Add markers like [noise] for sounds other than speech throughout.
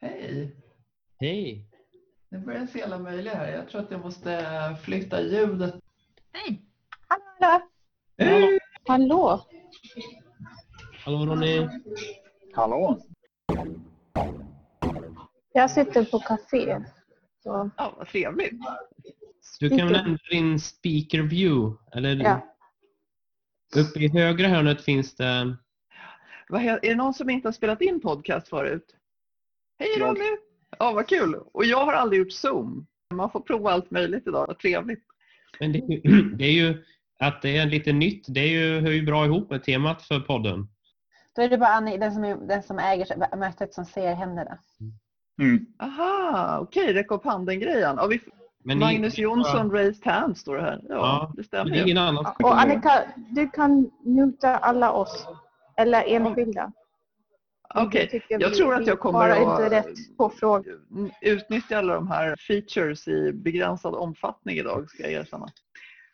Hej! Hej! Nu börjar jag se alla möjliga här. Jag tror att jag måste flytta ljudet. Hej! Hallå, hallå! Hej! Hallå! Hallå Ronny! Hallå! Jag sitter på café. Så, Ja, vad trevligt. Du kan väl ändra din speaker view? Eller ja. uppe i högra hörnet finns det... Är det någon som inte har spelat in podcast förut? Hej. Ronny! Ja, vad kul. Och jag har aldrig gjort Zoom. Man får prova allt möjligt idag. Vad trevligt. Men det, är ju- [clears throat] det är ju att det är lite nytt. Det är ju, hör ju bra ihop med temat för podden. Då är det bara Annie, den som, är, den som äger mötet som ser händerna. Mm. Aha, okej. Räck upp handen-grejen. Magnus ni, Jonsson raised hand står det här. Ja, Ja, det stämmer det är ingen annan. Och Annika, du kan muta alla oss. Eller enskilda. Okej, tycker jag tror att jag kommer att inte rätt på frågor. utnyttja alla de här features i begränsad omfattning idag ska jag erkänna.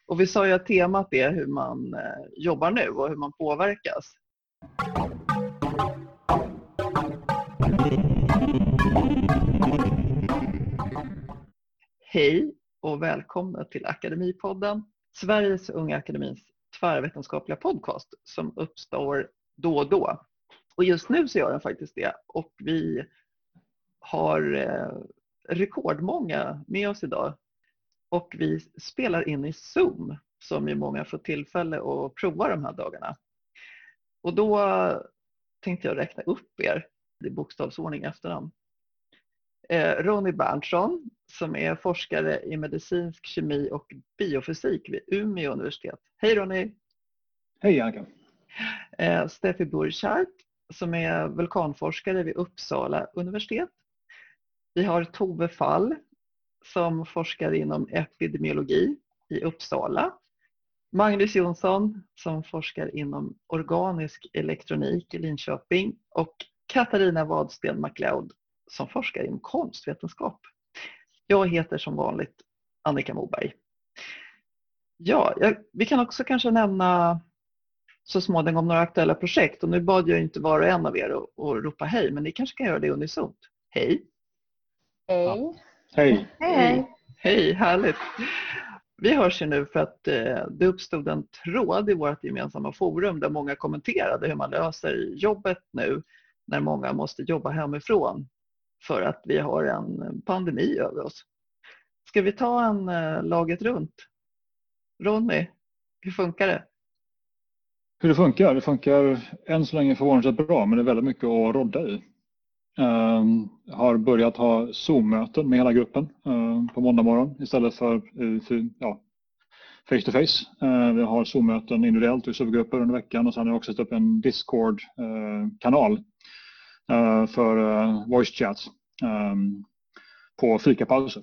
Och vi sa ju att temat är hur man eh, jobbar nu och hur man påverkas. Hej och välkomna till Akademipodden, Sveriges Unga Akademins tvärvetenskapliga podcast som uppstår då och då. Och just nu så gör den faktiskt det och vi har eh, rekordmånga med oss idag. Och vi spelar in i Zoom som ju många får tillfälle att prova de här dagarna. Och då tänkte jag räkna upp er i bokstavsordning efter dem. Eh, Ronny Berntsson som är forskare i medicinsk kemi och biofysik vid Umeå universitet. Hej Ronny! Hej Annika! Eh, Steffi Burchardt som är vulkanforskare vid Uppsala universitet. Vi har Tove Fall som forskar inom epidemiologi i Uppsala. Magnus Jonsson som forskar inom organisk elektronik i Linköping och Katarina Wadsten MacLeod som forskar inom konstvetenskap. Jag heter som vanligt Annika Moberg. Ja, jag, vi kan också kanske nämna så småningom några aktuella projekt och nu bad jag inte var och en av er att, att ropa hej men ni kanske kan göra det unisont. Hej! Hej. Hej! Hej. Hej, härligt! Vi hörs ju nu för att eh, det uppstod en tråd i vårt gemensamma forum där många kommenterade hur man löser jobbet nu när många måste jobba hemifrån för att vi har en pandemi över oss. Ska vi ta en eh, laget runt? Ronny, hur funkar det? Hur det funkar? Det funkar än så länge förvånansvärt bra men det är väldigt mycket att rodda i. Um, har börjat ha Zoom-möten med hela gruppen eh, på måndag morgon istället för uh, för, ja, face to face. Vi har Zoom-möten individuellt i subgrupper under veckan och sen har jag också satt upp en Discord-kanal eh, för eh, voice chat ehm, på fikapauser.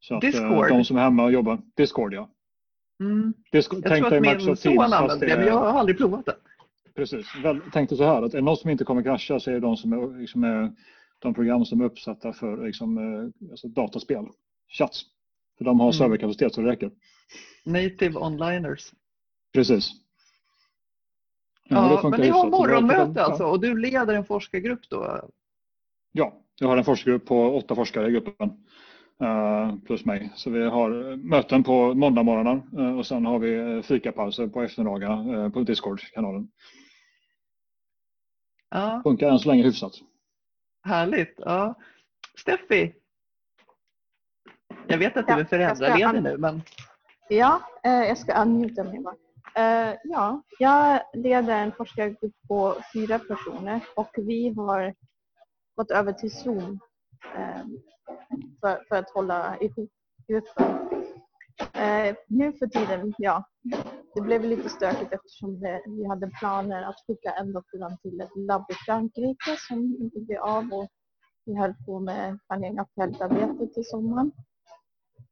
Så att, eh, Discord? de som är hemma och jobbar, Discord ja. Mm. Discord, Jag tänk tror att min son använder det det, men jag har aldrig provat det. Precis. Väl, tänk dig så här att är det någon som inte kommer krascha så är det de som är, liksom är de program som är uppsatta för liksom, eh, alltså dataspel, chats. För de har Mm. serverkapacitet så det räcker. Native onliners. Precis. Ja, det men ni har det morgonmöte ja. alltså och du leder en forskargrupp då? Ja, jag har en forskargrupp på åtta forskare i gruppen. Eh, plus mig. Så vi har möten på måndagmorgnar uh, och sen har vi eh, fikapauser på eftermiddagar eh, på Discord-kanalen. Ja, Funkar än så länge hyfsat. härligt. Ja. Steffi? Jag vet att du Ja, är föräldraledig nu men Ja, eh, jag ska unmuta mig bara. Eh, ja, jag leder en forskargrupp på fyra personer och vi har gått över till Zoom eh, för, för att hålla ihop gruppen. Eh, nu för tiden, ja, det blev lite stökigt eftersom det, vi hade planer att skicka en doktorand till ett labb i Frankrike som inte blev av och vi höll på med planering av fältarbete till sommaren.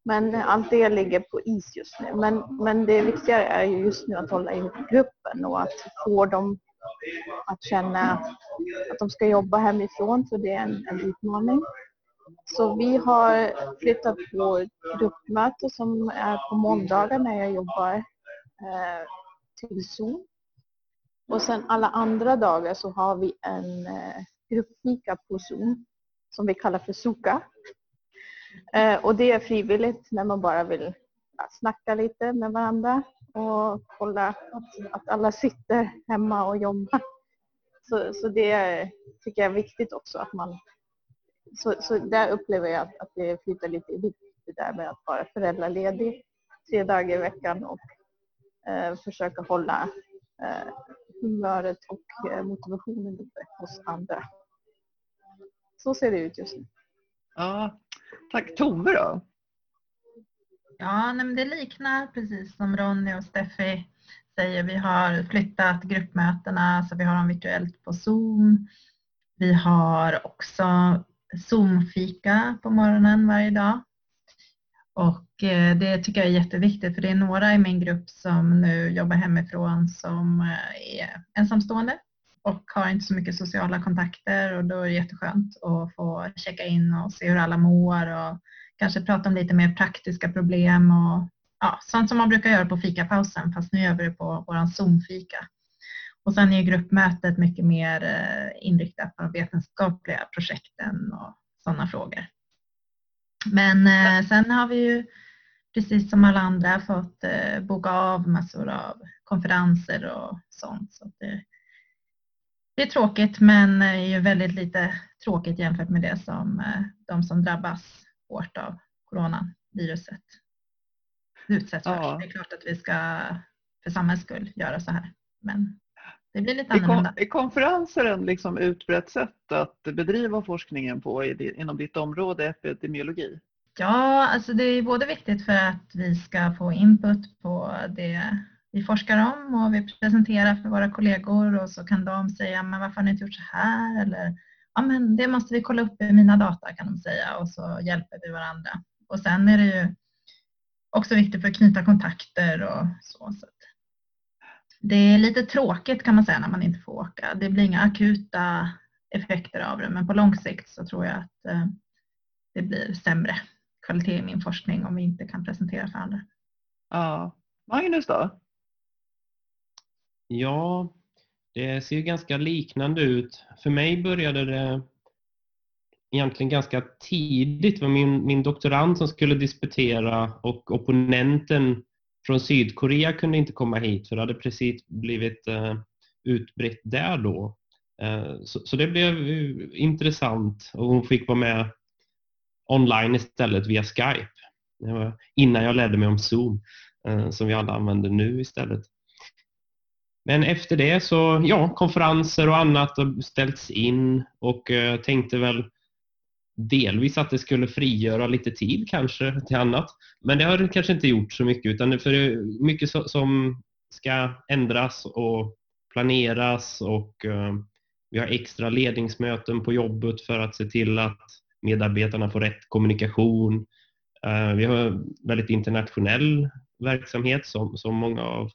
Men allt det ligger på is just nu. Men, men det viktiga är ju just nu att hålla ihop gruppen och att få dem att känna att de ska jobba hemifrån för det är en, en utmaning. Så vi har flyttat på gruppmöte som är på måndagar när jag jobbar eh, till Zoom. Och sen alla andra dagar så har vi en eh, gruppfika på Zoom som vi kallar för Suka. Eh, och det är frivilligt när man bara vill snacka lite med varandra och kolla att, att alla sitter hemma och jobbar. Så, så det tycker jag är viktigt också att man så, så där upplever jag att, att det flyter lite ihop det där med att vara föräldraledig tre dagar i veckan och eh, försöka hålla eh, humöret och eh, motivationen uppe hos andra. Så ser det ut just nu. Ja, tack. Tove då? Ja, nej, men det liknar precis som Ronny och Steffi säger. Vi har flyttat gruppmötena så vi har dem virtuellt på Zoom. Vi har också Zoom-fika på morgonen varje dag. Och eh, det tycker jag är jätteviktigt för det är några i min grupp som nu jobbar hemifrån som eh, är ensamstående och har inte så mycket sociala kontakter och då är det jätteskönt att få checka in och se hur alla mår och kanske prata om lite mer praktiska problem och ja, sånt som man brukar göra på fikapausen fast nu gör vi det på vår Zoom-fika. Och sen är gruppmötet mycket mer eh, inriktat på de vetenskapliga projekten och sådana frågor. Men eh, sen har vi ju precis som alla andra fått eh, boka av massor av konferenser och sånt. Så det, det är tråkigt men är ju väldigt lite tråkigt jämfört med det som de som drabbas hårt av coronaviruset utsätts för. Ja. Det är klart att vi ska för samhällets skull göra så här. Men det blir lite annorlunda. Är konferenser en liksom utbrett sätt att bedriva forskningen på inom ditt område epidemiologi? Ja, alltså det är både viktigt för att vi ska få input på det vi forskar om och vi presenterar för våra kollegor och så kan de säga men varför har ni inte gjort så här eller ja men det måste vi kolla upp i mina data kan de säga och så hjälper vi varandra. Och sen är det ju också viktigt för att knyta kontakter och så. så det är lite tråkigt kan man säga när man inte får åka. Det blir inga akuta effekter av det men på lång sikt så tror jag att eh, det blir sämre kvalitet i min forskning om vi inte kan presentera för andra. Ja. Magnus då? Ja, det ser ganska liknande ut. För mig började det egentligen ganska tidigt. Det var min, min doktorand som skulle disputera och opponenten från Sydkorea kunde inte komma hit för det hade precis blivit uh, utbrett där då. Uh, så, så, det blev uh, intressant och hon fick vara med online istället via Skype. Det var innan jag lärde mig om Zoom eh, som vi alla använder nu istället. Men efter det så, ja, konferenser och annat har ställts in och eh, tänkte väl delvis att det skulle frigöra lite tid kanske till annat. Men det har det kanske inte gjort så mycket utan för det är mycket som ska ändras och planeras och eh, vi har extra ledningsmöten på jobbet för att se till att medarbetarna får rätt kommunikation. Eh, vi har väldigt internationell verksamhet som, som många av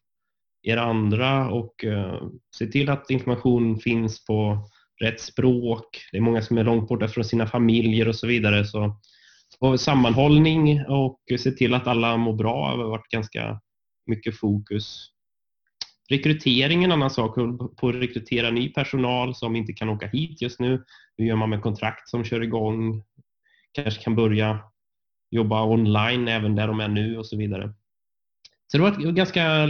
er andra och eh, se till att information finns på rätt språk. Det är många som är långt borta från sina familjer och så vidare. Så, och sammanhållning och se till att alla mår bra har varit ganska mycket fokus. Rekrytering är en annan sak, på att rekrytera ny personal som inte kan åka hit just nu. Hur gör man med kontrakt som kör igång? Kanske kan börja jobba online även där de är nu och så vidare. Så det har varit ganska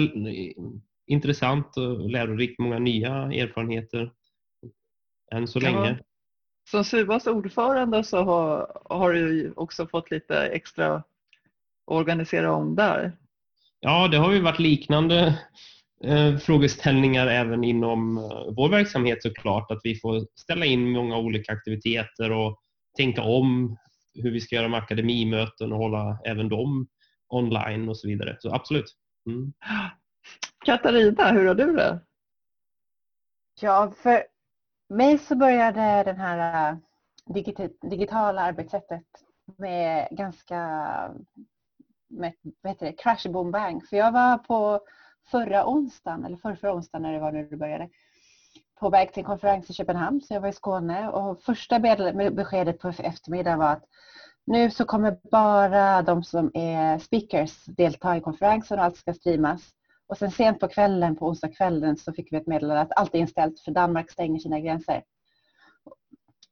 intressant och lärorikt, många nya erfarenheter än så länge. Ja. Som SUAs ordförande så har, har du också fått lite extra att organisera om där. Ja, det har ju varit liknande eh, frågeställningar även inom eh, vår verksamhet såklart. Att vi får ställa in många olika aktiviteter och tänka om hur vi ska göra med akademimöten och hålla även dem online och så vidare. Så absolut. Mm. Katarina, hur har du det? Ja, för mig så började det här äh, digitala arbetssättet med ganska med, vad heter det, crash boom bang. För jag var på förra onsdagen, eller förra, förra onsdagen när det var nu det började, på väg till en konferens i Köpenhamn, så jag var i Skåne och första beskedet på eftermiddagen var att nu så kommer bara de som är speakers delta i konferensen och allt ska streamas. Och sen sent på kvällen, på onsdagskvällen, så fick vi ett meddelande att allt är inställt för Danmark stänger sina gränser.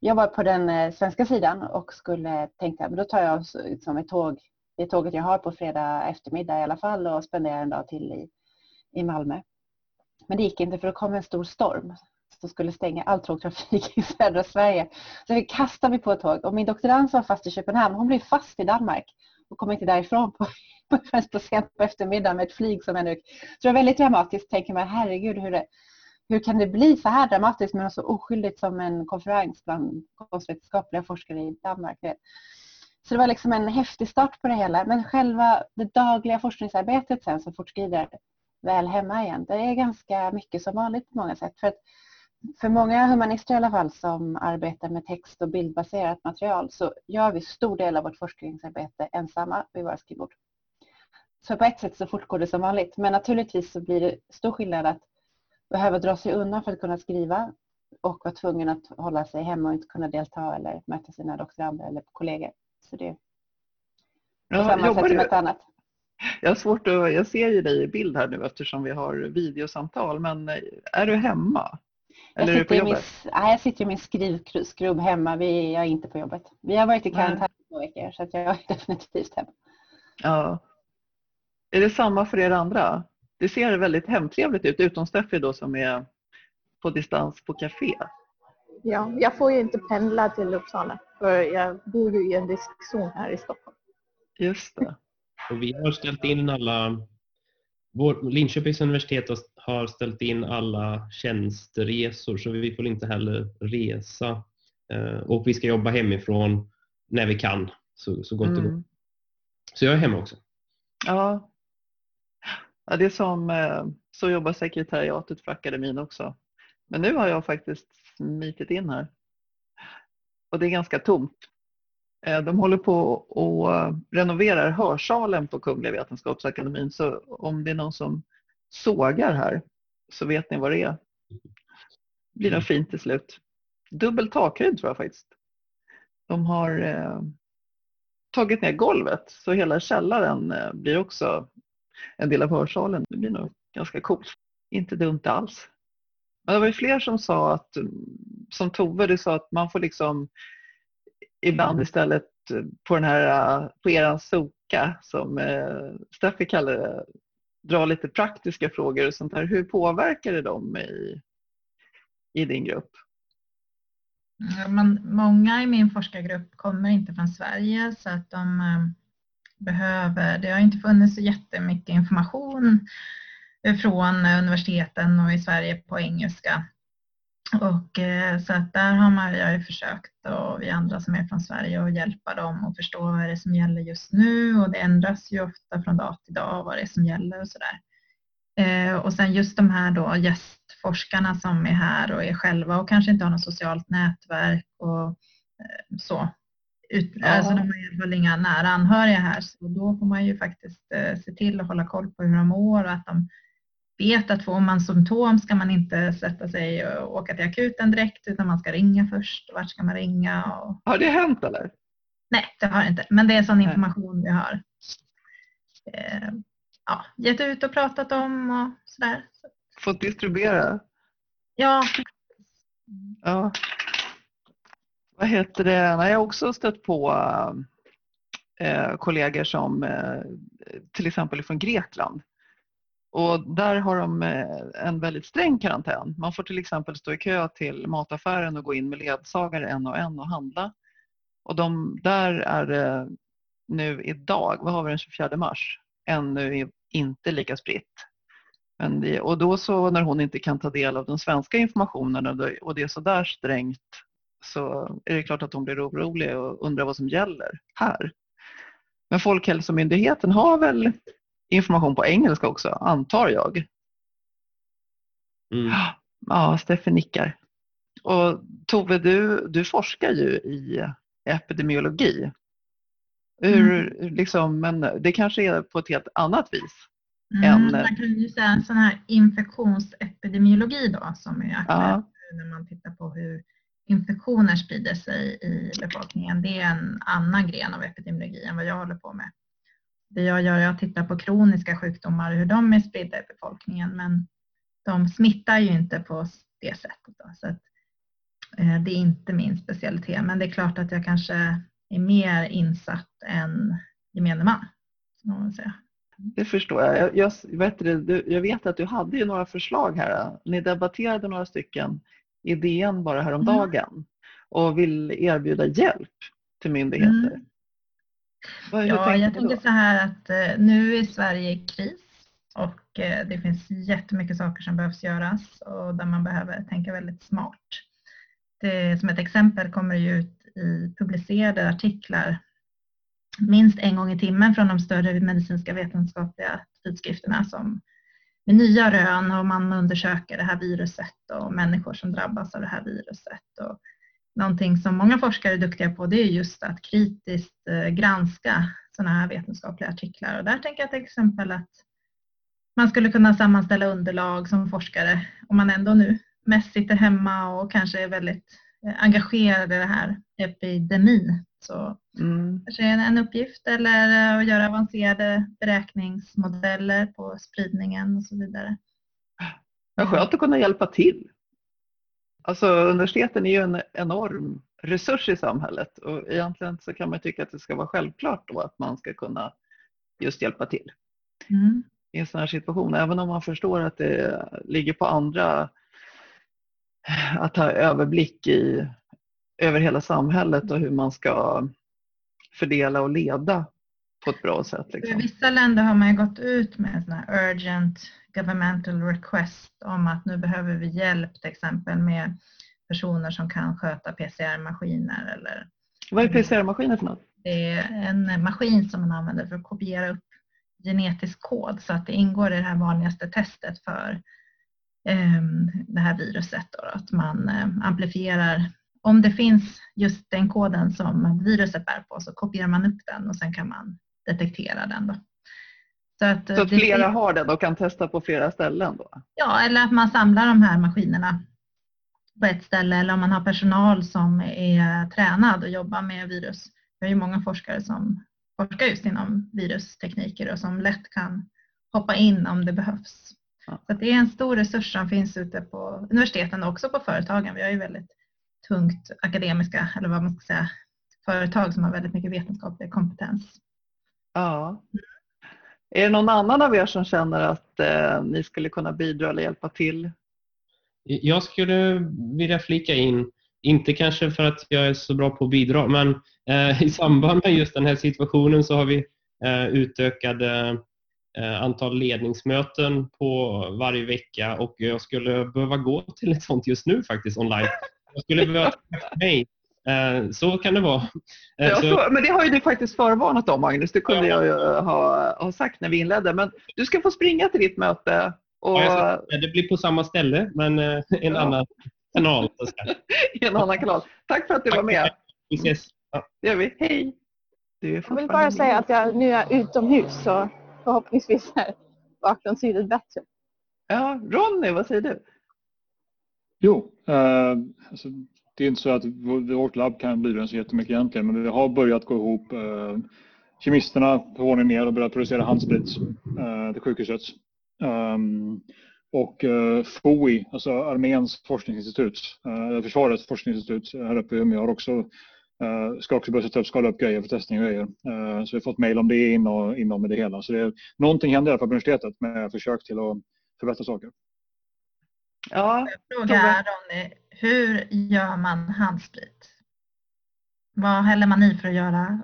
jag var på den eh, svenska sidan och skulle tänka men då tar jag liksom ett tåg, det tåget jag har på fredag eftermiddag i alla fall och spenderar en dag till i, i Malmö. Men det gick inte för då kom en stor storm som skulle stänga all tågtrafik [laughs] i södra Sverige. Så vi kastade mig på ett tåg och min doktorand som var fast i Köpenhamn hon blev fast i Danmark och kom inte därifrån på, [laughs] på sent på eftermiddagen med ett flyg som ännu... Så det var väldigt dramatiskt, tänker man herregud hur det, hur kan det bli så här dramatiskt med något så oskyldigt som en konferens bland konstvetenskapliga forskare i Danmark? Så det var liksom en häftig start på det hela. Men själva det dagliga forskningsarbetet sen som fortskrider väl hemma igen, det är ganska mycket som vanligt på många sätt. För, att, för många humanister i alla fall som arbetar med text och bildbaserat material så gör vi stor del av vårt forskningsarbete ensamma vid våra skrivbord. Så på ett sätt så fortgår det som vanligt. Men naturligtvis så blir det stor skillnad att behöva dra sig undan för att kunna skriva och vara tvungen att hålla sig hemma och inte kunna delta eller möta sina doktorander eller kollegor. Så det är på ja, samma sätt som ett annat. Jag har svårt att, jag ser ju dig i bild här nu eftersom vi har videosamtal, men är du hemma? Eller jag, sitter är du på jobbet? Min, nej, jag sitter i min skrivskrubb hemma, vi, jag är inte på jobbet. Vi har varit i karantän i två veckor så jag är [laughs] definitivt hemma. Ja. Är det samma för er andra? det ser väldigt hemtrevligt ut, utom Steffi då som är på distans på café. Ja, jag får ju inte pendla till Uppsala för jag bor ju i en riskzon här i Stockholm. Just det. Och vi har ställt in alla vår, Linköpings universitet har ställt in alla tjänsteresor så vi får inte heller resa. Eh, och vi ska jobba hemifrån när vi kan så, så gott det går. Mm. Så jag är hemma också. Ja, Ja, det är som, eh, så jobbar sekretariatet för akademin också. Men nu har jag faktiskt smitit in här. Och det är ganska tomt. Eh, de håller på och renoverar hörsalen på Kungliga Vetenskapsakademin så om det är någon som sågar här så vet ni vad det är. Det blir nog mm. fint till slut. Dubbel takhöjd tror jag faktiskt. De har eh, tagit ner golvet så hela källaren eh, blir också en del av hörsalen. Det blir nog ganska coolt. Inte dumt alls. Men det var ju fler som sa att, som Tove, du sa att man får liksom ibland istället på den här, på eran soka som eh, Steffi kallar det, dra lite praktiska frågor och sånt där. Hur påverkar det dem i, i din grupp? Man, många i min forskargrupp kommer inte från Sverige så att de eh, behöver, det har inte funnits så jättemycket information eh, från eh, universiteten och i Sverige på engelska. Och, eh, så att där har man, jag har försökt och vi andra som är från Sverige att hjälpa dem att förstå vad det är som gäller just nu och det ändras ju ofta från dag till dag vad det är som gäller och sådär. Eh, och sen just de här då gästforskarna som är här och är själva och kanske inte har något socialt nätverk och eh, så. Ut, ja. Alltså de har i alla fall inga nära anhöriga här så då får man ju faktiskt se till att hålla koll på hur de mår och att de vet att får man symptom ska man inte sätta sig och åka till akuten direkt utan man ska ringa först. Vart ska man ringa? Och... Har det hänt eller? Nej, det har det inte. Men det är sån information vi har eh, ja, gett ut och pratat om och sådär. Fått distribuera? Ja. Ja vad heter det, jag har också stött på eh, kollegor som eh, till exempel från Grekland. Och där har de eh, en väldigt sträng karantän. Man får till exempel stå i kö till mataffären och gå in med ledsagare en och en och handla. Och de, där är det nu idag, vad har vi den 24 mars, ännu inte lika spritt. Men det, och då så när hon inte kan ta del av den svenska informationen och det är sådär strängt så är det klart att hon blir orolig och undrar vad som gäller här. Men Folkhälsomyndigheten har väl information på engelska också, antar jag. Mm. Ja, Steffe nickar. Och Tove, du, du forskar ju i epidemiologi. Hur, mm. liksom, men det kanske är på ett helt annat vis. Mm, än... Man kan ju säga en sån här infektionsepidemiologi då som är aktuell ja. när man tittar på hur infektioner sprider sig i befolkningen, det är en annan gren av epidemiologi än vad jag håller på med. Det jag gör är att titta på kroniska sjukdomar, hur de är spridda i befolkningen, men de smittar ju inte på det sättet. Då. Så Eh, det är inte min specialitet, men det är klart att jag kanske är mer insatt än gemene man. Man säga. Det förstår jag. Jag, vet det, jag vet att du hade ju några förslag här. Ni debatterade några stycken i DN bara häromdagen mm. och vill erbjuda hjälp till myndigheter. Mm. Vad, ja, jag tänker så här att eh, nu är Sverige i kris och eh, det finns jättemycket saker som behövs göras och där man behöver tänka väldigt smart. Det, som ett exempel kommer det ut i publicerade artiklar minst en gång i timmen från de större medicinska vetenskapliga tidskrifterna som med nya rön och man undersöker det här viruset och människor som drabbas av det här viruset. Och någonting som många forskare är duktiga på det är just att kritiskt eh, granska sådana här vetenskapliga artiklar. Och där tänker jag till exempel att man skulle kunna sammanställa underlag som forskare om man ändå nu mest sitter hemma och kanske är väldigt eh, engagerad i det här epidemin. Så mm. kanske är en uppgift eller eh, att göra avancerade beräkningsmodeller på spridningen och så vidare. Ja, skönt att kunna hjälpa till. Alltså universiteten är ju en enorm resurs i samhället och egentligen så kan man tycka att det ska vara självklart då att man ska kunna just hjälpa till. Mm i en sån här situation. Även om man förstår att det ligger på andra att ha överblick i, över hela samhället och hur man ska fördela och leda på ett bra sätt. Liksom. I vissa länder har man gått ut med en urgent governmental request om att nu behöver vi hjälp till exempel med personer som kan sköta PCR-maskiner. Eller, Vad är PCR-maskiner för något? Det är en maskin som man använder för att kopiera upp genetisk kod så att det ingår i det här vanligaste testet för ehm, det här viruset. Då, att man eh, amplifierar, om det finns just den koden som viruset bär på så kopierar man upp den och sen kan man detektera den. Då. Så, att så flera har den och kan testa på flera ställen? Då? Ja, eller att man samlar de här maskinerna på ett ställe eller om man har personal som är tränad och jobbar med virus. Vi har ju många forskare som forskar just inom virustekniker och som lätt kan hoppa in om det behövs. Ja. Så det är en stor resurs som finns ute på universiteten och också på företagen. Vi har ju väldigt tungt akademiska, eller vad man ska säga, företag som har väldigt mycket vetenskaplig kompetens. Ja. Är det någon annan av er som känner att eh, ni skulle kunna bidra eller hjälpa till? Jag skulle vilja flika in inte kanske för att jag är så bra på att bidra, men eh, i samband med just den här situationen så har vi eh, utökade eh, antal ledningsmöten på varje vecka och jag skulle behöva gå till ett sånt just nu faktiskt online. Jag skulle behöva mig. [laughs] Eh, så kan det vara. Eh, ja, så, men det har ju du faktiskt förvarnat om Magnus, det kunde ja. jag ju ha, ha sagt när vi inledde. Men du ska få springa till ditt möte. Och... Ja, ska, det blir på samma ställe men eh, en annan kanal. [laughs] En annan kanal. Tack för att du var med. Vi ses. Ja. Det gör vi. Hej! jag vill bara säga att jag nu är utomhus så förhoppningsvis är bakgrundsljudet bättre. Ja, Ronny, vad säger du? Jo, eh, alltså, det är inte så att vårt labb kan bidra så jättemycket egentligen, men vi har börjat gå ihop eh, kemisterna på våningen ner och börjat producera handsprit eh, till sjukhuset. Um, och eh, FOI, alltså arméns forskningsinstitut, eh, försvarets forskningsinstitut här uppe i Umeå har också eh, ska också börja sätta upp, skala upp grejer för testning och grejer. Eh, så vi har fått mejl om det inom, inom det hela. Så det är, någonting händer på universitetet med försök till att förbättra saker. Ja, fråga Ronny, hur gör man handsprit? Vad häller man i för att göra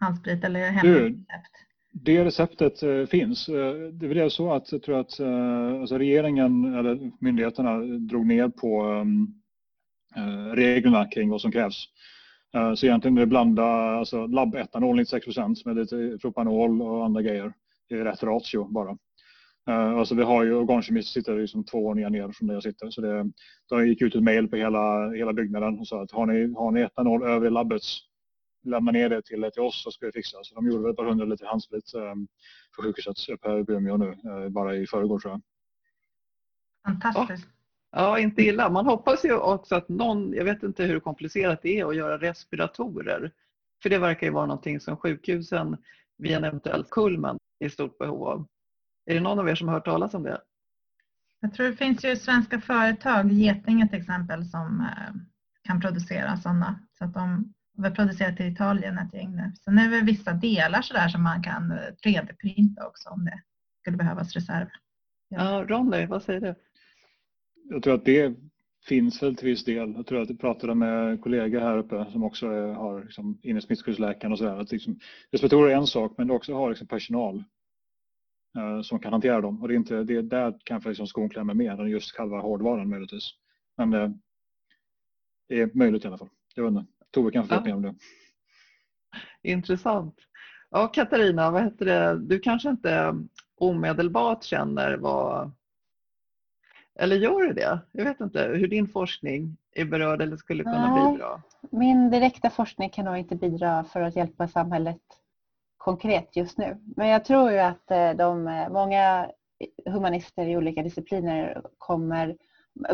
handsprit eller hemrecept? Det receptet eh, finns. Eh, det väl så att jag tror att eh, alltså regeringen eller myndigheterna drog ner på reglerna kring vad som krävs. Så egentligen är det blanda alltså labbetanol 96% med lite propanol och andra grejer. Det är rätt ratio bara. Alltså vi har ju organkemister sitter liksom två våningar ner från där jag sitter. Så det, då gick ut ett mejl på hela, hela byggnaden och sa att har ni, har ni etanol över i labbets lämna ner det till, till oss så ska vi fixa. Så de gjorde väl ett par hundra liter handsprit ehm, för sjukhuset uppe här i Umeå nu, eh, bara i förrgår tror jag. Fantastiskt. Ja, inte illa. Man hoppas ju också att någon, jag vet inte hur komplicerat det är att göra respiratorer. För det verkar ju vara någonting som sjukhusen vid en eventuell kulmen är i stort behov av. Är det någon av er som har hört talas om det? Jag tror det finns ju svenska företag, Getinge till exempel, som eh, kan producera sådana. Så att de producerat i Italien ett gäng nu. Sen är det vissa delar så där som man kan 3D-printa också om det skulle behövas reserv. Ja, Ronny, vad säger du? Jag tror att det finns väl till viss del. Jag tror att jag pratade med kollegor här uppe som också är, har liksom, inne smittskyddsläkaren och sådär. Att liksom, respiratorer är en sak men också har liksom personal eh, som kan hantera dem. Och det är, inte, det är där kanske liksom skon klämmer mer än just själva hårdvaran möjligtvis. Men eh, det är möjligt i alla fall. Jag vet inte. Tove kan få ja. mer om det. Intressant. Ja, Katarina, vad heter det? du kanske inte omedelbart känner vad eller gör du det? Jag vet inte hur din forskning är berörd eller skulle kunna Nej, bidra. Min direkta forskning kan nog inte bidra för att hjälpa samhället konkret just nu. Men jag tror ju att eh, de, eh, många humanister i olika discipliner kommer,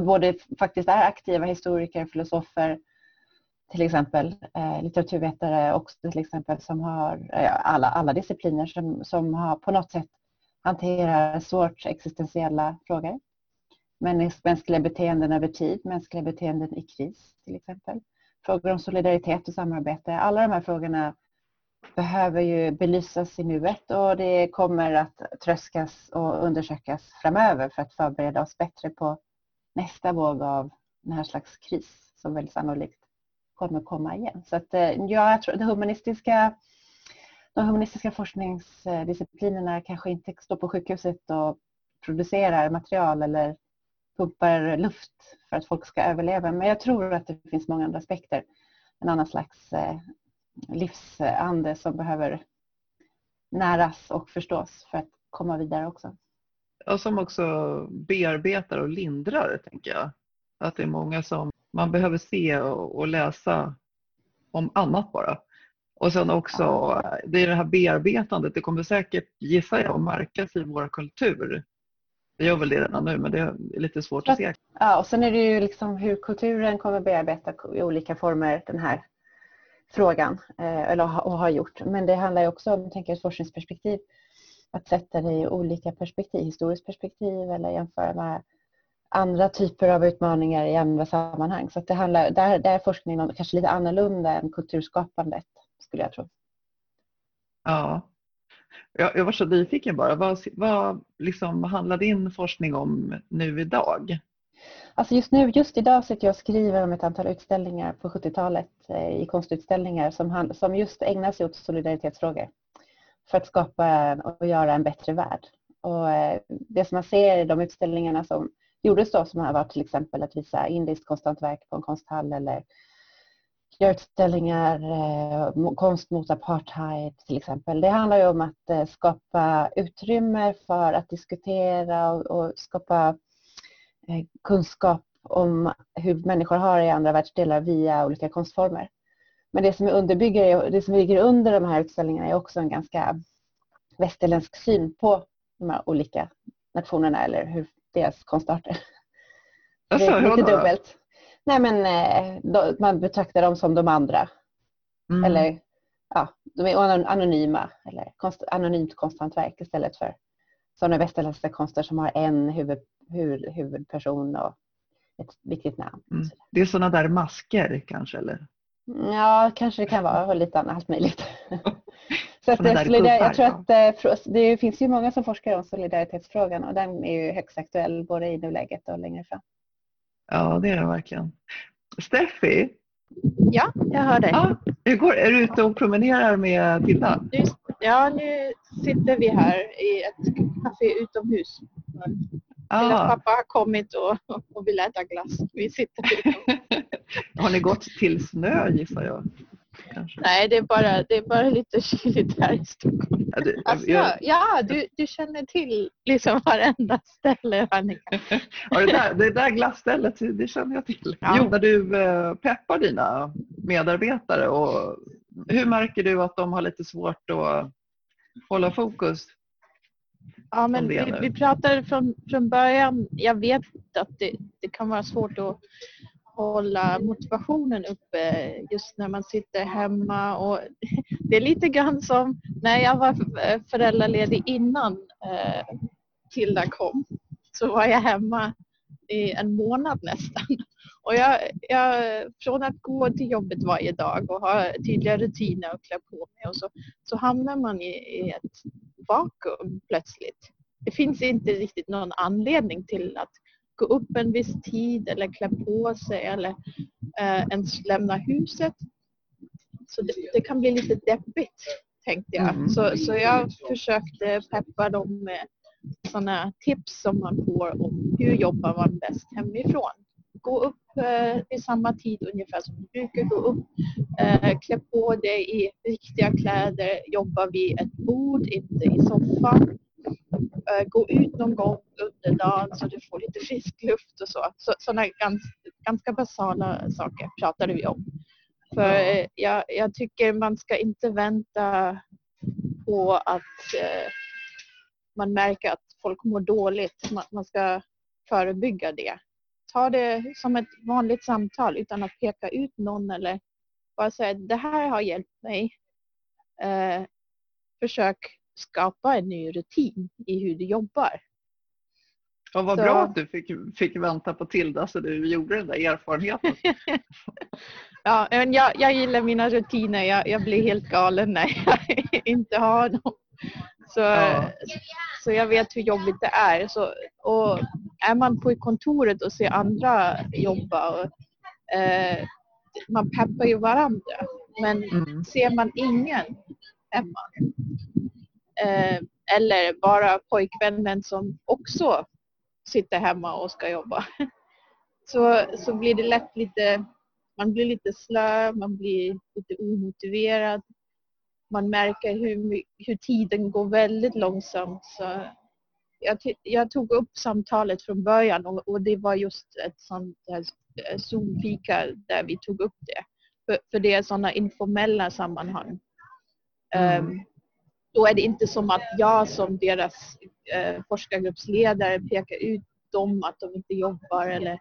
både faktiskt är aktiva historiker, filosofer, till exempel eh, litteraturvetare också till exempel som har alla, alla discipliner som, som har på något sätt hanterar svårt existentiella frågor mänskliga beteenden över tid, mänskliga beteenden i kris till exempel. Frågor om solidaritet och samarbete. Alla de här frågorna behöver ju belysas i nuet och det kommer att tröskas och undersökas framöver för att förbereda oss bättre på nästa våg av den här slags kris som väl sannolikt kommer komma igen. Så att, eh, ja, jag tror det humanistiska, de humanistiska forskningsdisciplinerna kanske inte står på sjukhuset och producerar material eller pumpar luft för att folk ska överleva. Men jag tror att det finns många andra aspekter. En annan slags eh, livsande som behöver näras och förstås för att komma vidare också. Och som också bearbetar och lindrar, tänker jag. Att det är många som man behöver se och läsa om annat bara. Och sen också, det är det här bearbetandet, det kommer säkert, gissar jag, att märkas i vår kultur det gör väl det redan nu men det är lite svårt att se. Ja, och sen är det ju liksom hur kulturen kommer bearbeta i olika former den här frågan, eh, eller och har gjort. Men det handlar ju också om tänker, ett forskningsperspektiv, att sätta det i olika perspektiv, historiskt perspektiv eller jämföra med andra typer av utmaningar i andra sammanhang. Så det handlar, där, där är forskningen kanske lite annorlunda än kulturskapandet, skulle jag tro. Ja, jag, jag var så nyfiken bara. Vad, vad liksom handlar din forskning om nu idag? Alltså just nu, just idag sitter jag och skriver om ett antal utställningar på 70-talet eh, i konstutställningar som, som just ägnar sig åt solidaritetsfrågor för att skapa och göra en bättre värld. Och eh, det som man ser i de utställningarna som gjordes då som har varit till exempel att visa indiskt konsthantverk på en konsthall eller göra utställningar, eh, konst mot apartheid till exempel. Det handlar ju om att skapa utrymme för att diskutera och, skapa kunskap om hur människor har det i andra världsdelar via olika konstformer. Men det som, underbygger, det som ligger under de här utställningarna är också en ganska västerländsk syn på de här olika nationerna eller hur deras konstarter. Alltså, det är lite dubbelt. Nej men eh, då, man betraktar dem som de andra. Mm. Eller ja, de är anonyma eller konst, anonymt konsthantverk istället för sådana västerländska konster som har en huvud, huvud, huvudperson och ett viktigt namn. Mm. Det är sådana där masker kanske eller? Ja, kanske det kan vara och lite annat möjligt. [laughs] Så att det, solidar, jag tror att eh, det finns ju många som forskar om solidaritetsfrågan och den är ju högst aktuell både i nuläget och längre fram. Ja, det är det verkligen. Steffi? Ja, jag hör dig. Ja, hur går, är du ute och promenerar med Tilda? Ja, nu sitter vi här i ett café utomhus. Ah. pappa har kommit och, och vill äta glass. Vi sitter [laughs] Har ni gått till snö gissar jag? Kanske. Nej, det är, bara, det är bara lite kyligt här i Stockholm. Ja, du, alltså, jag... ja du, du känner till liksom varenda ställe Annika. [laughs] ja, det, där, det där glassstället, det känner jag till. Ja. Jo, när du eh, peppar dina medarbetare, och hur märker du att de har lite svårt att hålla fokus? Ja, men vi, vi pratade från, från början, jag vet att det, det kan vara svårt att hålla motivationen uppe just när man sitter hemma. Och [laughs] det är lite grann som när jag var föräldraledig innan eh, Tilda kom. Så var jag hemma i en månad nästan. [laughs] Och jag, jag, från att gå till jobbet varje dag och ha tydliga rutiner och klä på mig och så, så hamnar man i, i ett vakuum plötsligt. Det finns inte riktigt någon anledning till att gå upp en viss tid eller klä på sig eller eh, ens lämna huset. Så det, det, kan bli lite deppigt tänkte jag. Mm. Så, så jag försökte peppa dem med sådana tips som man får om hur jobbar man bäst hemifrån. Gå upp eh, i samma tid ungefär som du brukar gå upp. Eh, klä på dig i riktiga kläder, jobba vid ett bord, inte i soffan. Eh, gå ut någon gång under dagen så du får lite frisk luft och så. så sådana ganska, ganska basala saker pratade vi om. För eh, jag, jag tycker man ska inte vänta på att eh, man märker att folk mår dåligt. Man, man ska förebygga det. Ta det som ett vanligt samtal utan att peka ut någon eller bara säga det här har hjälpt mig. Eh, försök skapa en ny rutin i hur du jobbar. Ja, vad så... bra att du fick, fick vänta på Tilda så du gjorde den där erfarenheten. [laughs] ja, men jag, jag gillar mina rutiner. Jag, jag blir helt galen när jag [laughs] inte har dem. Så, ja. så jag vet hur jobbigt det är. Så, och är man på kontoret och ser andra jobba och, eh, man peppar ju varandra. Men mm. ser man ingen hemma eh, eller bara pojkvännen som också sitter hemma och ska jobba [laughs] så, så blir det lätt lite man blir lite slö, man blir lite omotiverad man märker hur, hur tiden går väldigt långsamt. Så jag, jag tog upp samtalet från början och, och det var just ett sånt eh, Zoom-fika där vi tog upp det. För, för det är sådana informella sammanhang. Mm. Um, då är det inte som att jag som deras uh, forskargruppsledare pekar ut dem att de inte jobbar eller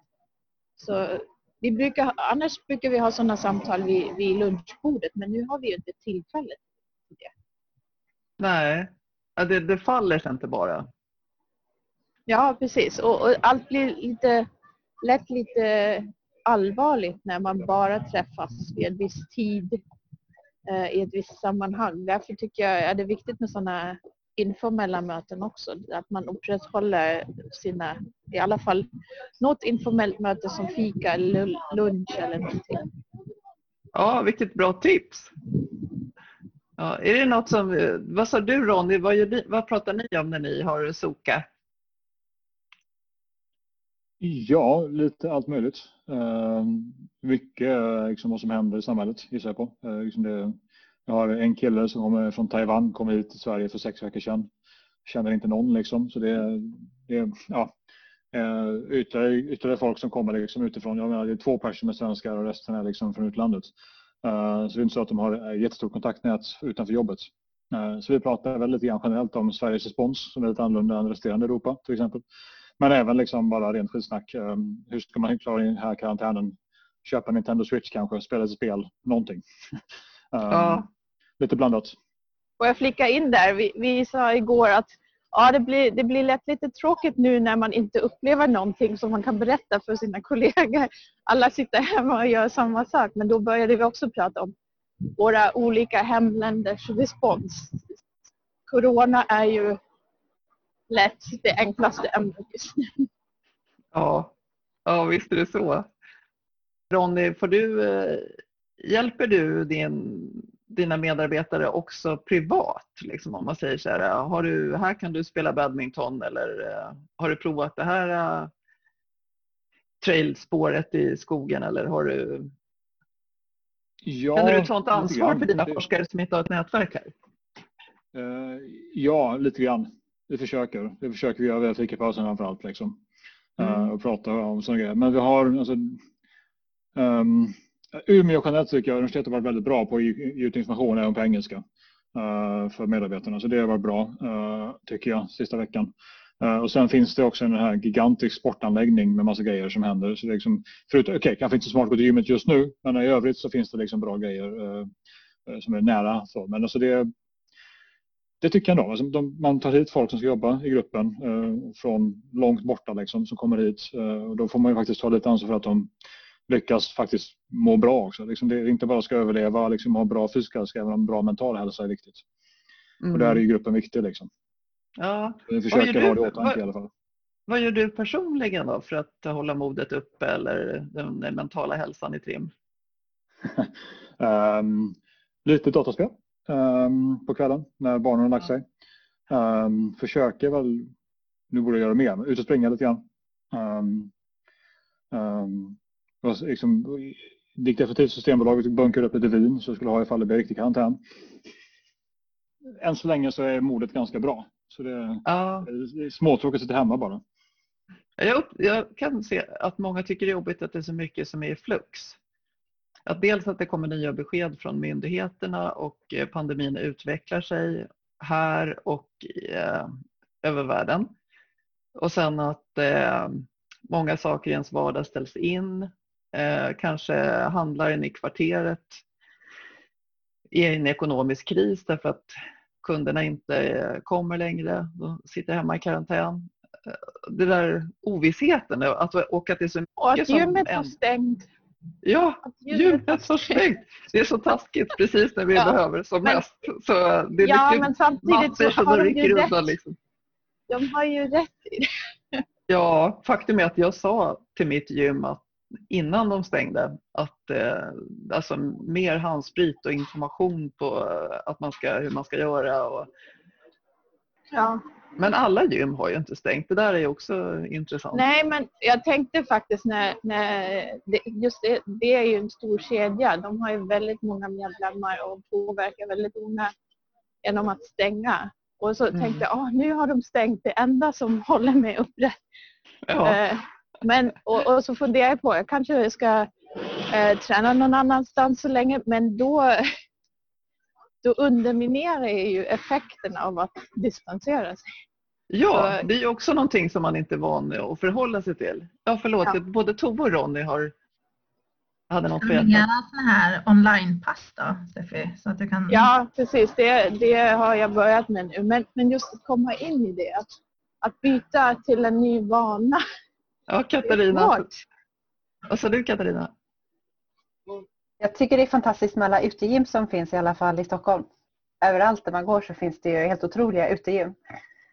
så vi brukar, annars brukar vi ha sådana samtal vid, vid lunchbordet men nu har vi ju inte tillfället det. Nej, det, det faller sig inte bara. Ja, precis. Och, och, allt blir lite, lätt lite allvarligt när man bara träffas vid en viss tid eh, Eh, i ett visst sammanhang. Därför tycker jag är det viktigt med sådana informella möten också. Att man upprätthåller sina, i alla fall något informellt möte som fika eller lunch eller någonting. Ja, vilket bra tips. Ja, är det något som, eh, vad sa du Ronny, vad, vad pratar ni om när ni har SOKA? Ja, lite allt möjligt. Uh, mycket liksom, vad som händer i samhället gissar jag på. Uh, liksom det, jag har en kille som kommer från Taiwan, kom hit till Sverige för sex veckor sedan. Känner inte någon liksom, så det, det ja, uh, ytterligare, ytterligare folk som kommer liksom utifrån. Jag menar, det är två personer svenskar och resten är liksom från utlandet. Eh, så det är inte så att de har jättestort kontaktnät utanför jobbet. Så vi pratar väl lite grann generellt om Sveriges respons som är lite annorlunda än resterande Europa till exempel. Men även liksom bara rent skitsnack. Eh, hur ska man klara den här karantänen? Köpa Nintendo Switch kanske, spela ett spel, någonting. [laughs] Ja. Lite blandat. Får jag flika in där? Vi, vi sa igår att ja, det, blir, det blir lätt lite tråkigt nu när man inte upplever någonting som man kan berätta för sina [laughs] kollegor. Alla sitter hemma och gör samma sak men då började vi också prata om våra olika hemländers respons. Corona är ju lätt det enklaste ämnet just nu. Ja, ja visst är det så. Ronny, får du, eh, hjälper du din dina medarbetare också privat? Liksom, om man säger så här, har du, här kan du spela badminton eller uh, har du provat det här uh, trailspåret i skogen eller har du Ja, Känner du ett sådant ansvar för dina forskare som inte har ett nätverk här? Ja, lite grann. Vi försöker. Det försöker vi göra via fikapausen framförallt. Liksom. Mm. och prata om sådana grejer. Men vi har alltså, um, Umeå generellt tycker jag universitetet har varit väldigt bra på att ge ut information även på engelska uh, för medarbetarna. Så det har varit bra uh, tycker jag sista veckan. Uh, och sen finns det också en här gigantisk sportanläggning med massa grejer som händer. Så det är liksom, okej, okay, kanske inte så smart att gå till gymmet just nu, men i övrigt så finns det liksom bra grejer som är nära. Så. Men alltså det, det tycker jag ändå. Alltså de, man tar hit folk som ska jobba i gruppen från långt borta liksom, som kommer hit. och då får man ju faktiskt ta lite ansvar för att de lyckas faktiskt må bra också. Liksom det är inte bara ska överleva, liksom ha bra fysisk hälsa, även bra mental hälsa är viktigt. Mm. Och där är ju gruppen viktig. Liksom. Ja. Vi försöker du? ha det i åtanke Vad- i alla fall. Vad gör du personligen då för att hålla modet uppe eller den mentala hälsan i trim? [laughs] Ehm, lite dataspel ehm, på kvällen när barnen har lagt sig. Um, försöker väl, nu borde jag göra mer, ut och springa lite grann. Um, um, liksom, gick definitivt Systembolaget och bunkade upp lite vin så jag skulle ha ifall det blir riktig karantän. Än så länge så är modet ganska bra. Så det Ja, är småtråkigt att sitta hemma bara. jag, jag kan se att många tycker det är jobbigt att det är så mycket som är i flux. Att dels att det kommer nya besked från myndigheterna och eh, pandemin utvecklar sig här och eh, över världen. Och sen att eh, många saker i ens vardag ställs in. Eh, kanske handlaren i kvarteret är i en ekonomisk kris därför att kunderna inte eh, kommer längre. De sitter hemma i karantän. Eh, Det där ovissheten och att det är så Och att gymmet en- stängt. Ja, har stängt. Det är så taskigt precis när vi Ja, behöver som men- mest. Så det är Ja, men samtidigt så har de ju undan. rätt. Liksom. De har ju rätt i det. Ja, faktum är att jag sa till mitt gym att innan de stängde att eh, alltså mer handsprit och information på eh, att man ska, hur man ska göra. Och, Ja. Men alla gym har ju inte stängt. Det där är också intressant. Nej, men jag tänkte faktiskt när, när just det, det är ju en stor kedja. De har ju väldigt många medlemmar och påverkar väldigt många genom att stänga. Och så Mm. tänkte jag, ah, nu har de stängt det enda som [laughs] håller mig upprätt. Ja, Eh, men, och, och så funderar jag på, jag kanske ska eh, träna någon annanstans så länge, men då, då underminerar jag ju effekten av att distansera sig. ja, det är ju också någonting som man inte är van att förhålla sig till. Ja, förlåt, Ja. både Tove och Ronny har hade något berätta. göra sådana här online-pass då, Steffi? Så att du kan... Ja, precis. Det, det har jag börjat med nu. Men, men just att komma in i det. Att, att byta till en ny vana. Ja, Katarina. Vad sa du Katarina? Jag tycker det är fantastiskt med alla utegym som finns i alla fall i Stockholm. Överallt där man går så finns det ju helt otroliga utegym.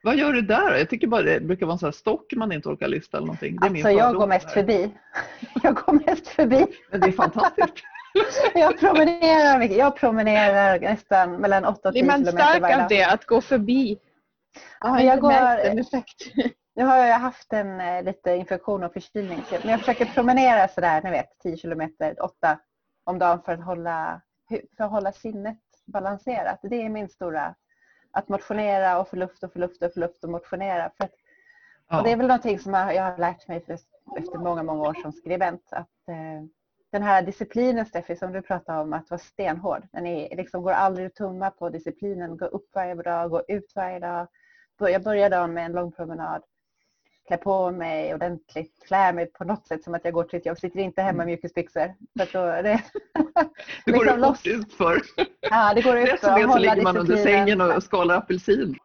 Vad gör du där? Jag tycker bara det brukar vara en sån här stock man inte orkar lyfta eller någonting. Det är Alltså jag går mest där. förbi. [laughs] Jag går mest förbi. Men det är fantastiskt. [laughs] Jag promenerar, mycket. jag promenerar nästan mellan 8 och Blir 10 man kilometer stark varje av dag. det, att gå förbi? Jag har Men jag märkt går-. [laughs] Nu har jag haft en eh, lite infektion och förkylning. Men jag försöker promenera sådär, ni vet, 10 kilometer, 8 om dagen för att hålla, för att hålla sinnet balanserat. Det är min stora, att motionera och få luft och få luft och få luft och motionera. För att, och det är Ja. väl någonting som jag jag har lärt mig för, efter många, många år som skribent. Att, eh, den här disciplinen Steffi som du pratade om, att vara stenhård. Den är, liksom, går aldrig att tumma på disciplinen. Gå upp varje dag, gå ut varje dag. Jag börjar dagen med en lång promenad. Klä på mig ordentligt, klä mig på något sätt som att jag går till ett jobb. Sitter inte hemma i mjukisbyxor. För att då det, Det går liksom det fort ut för. ja, det går ut Rätt som det så ligger man under sängen och skalar apelsin.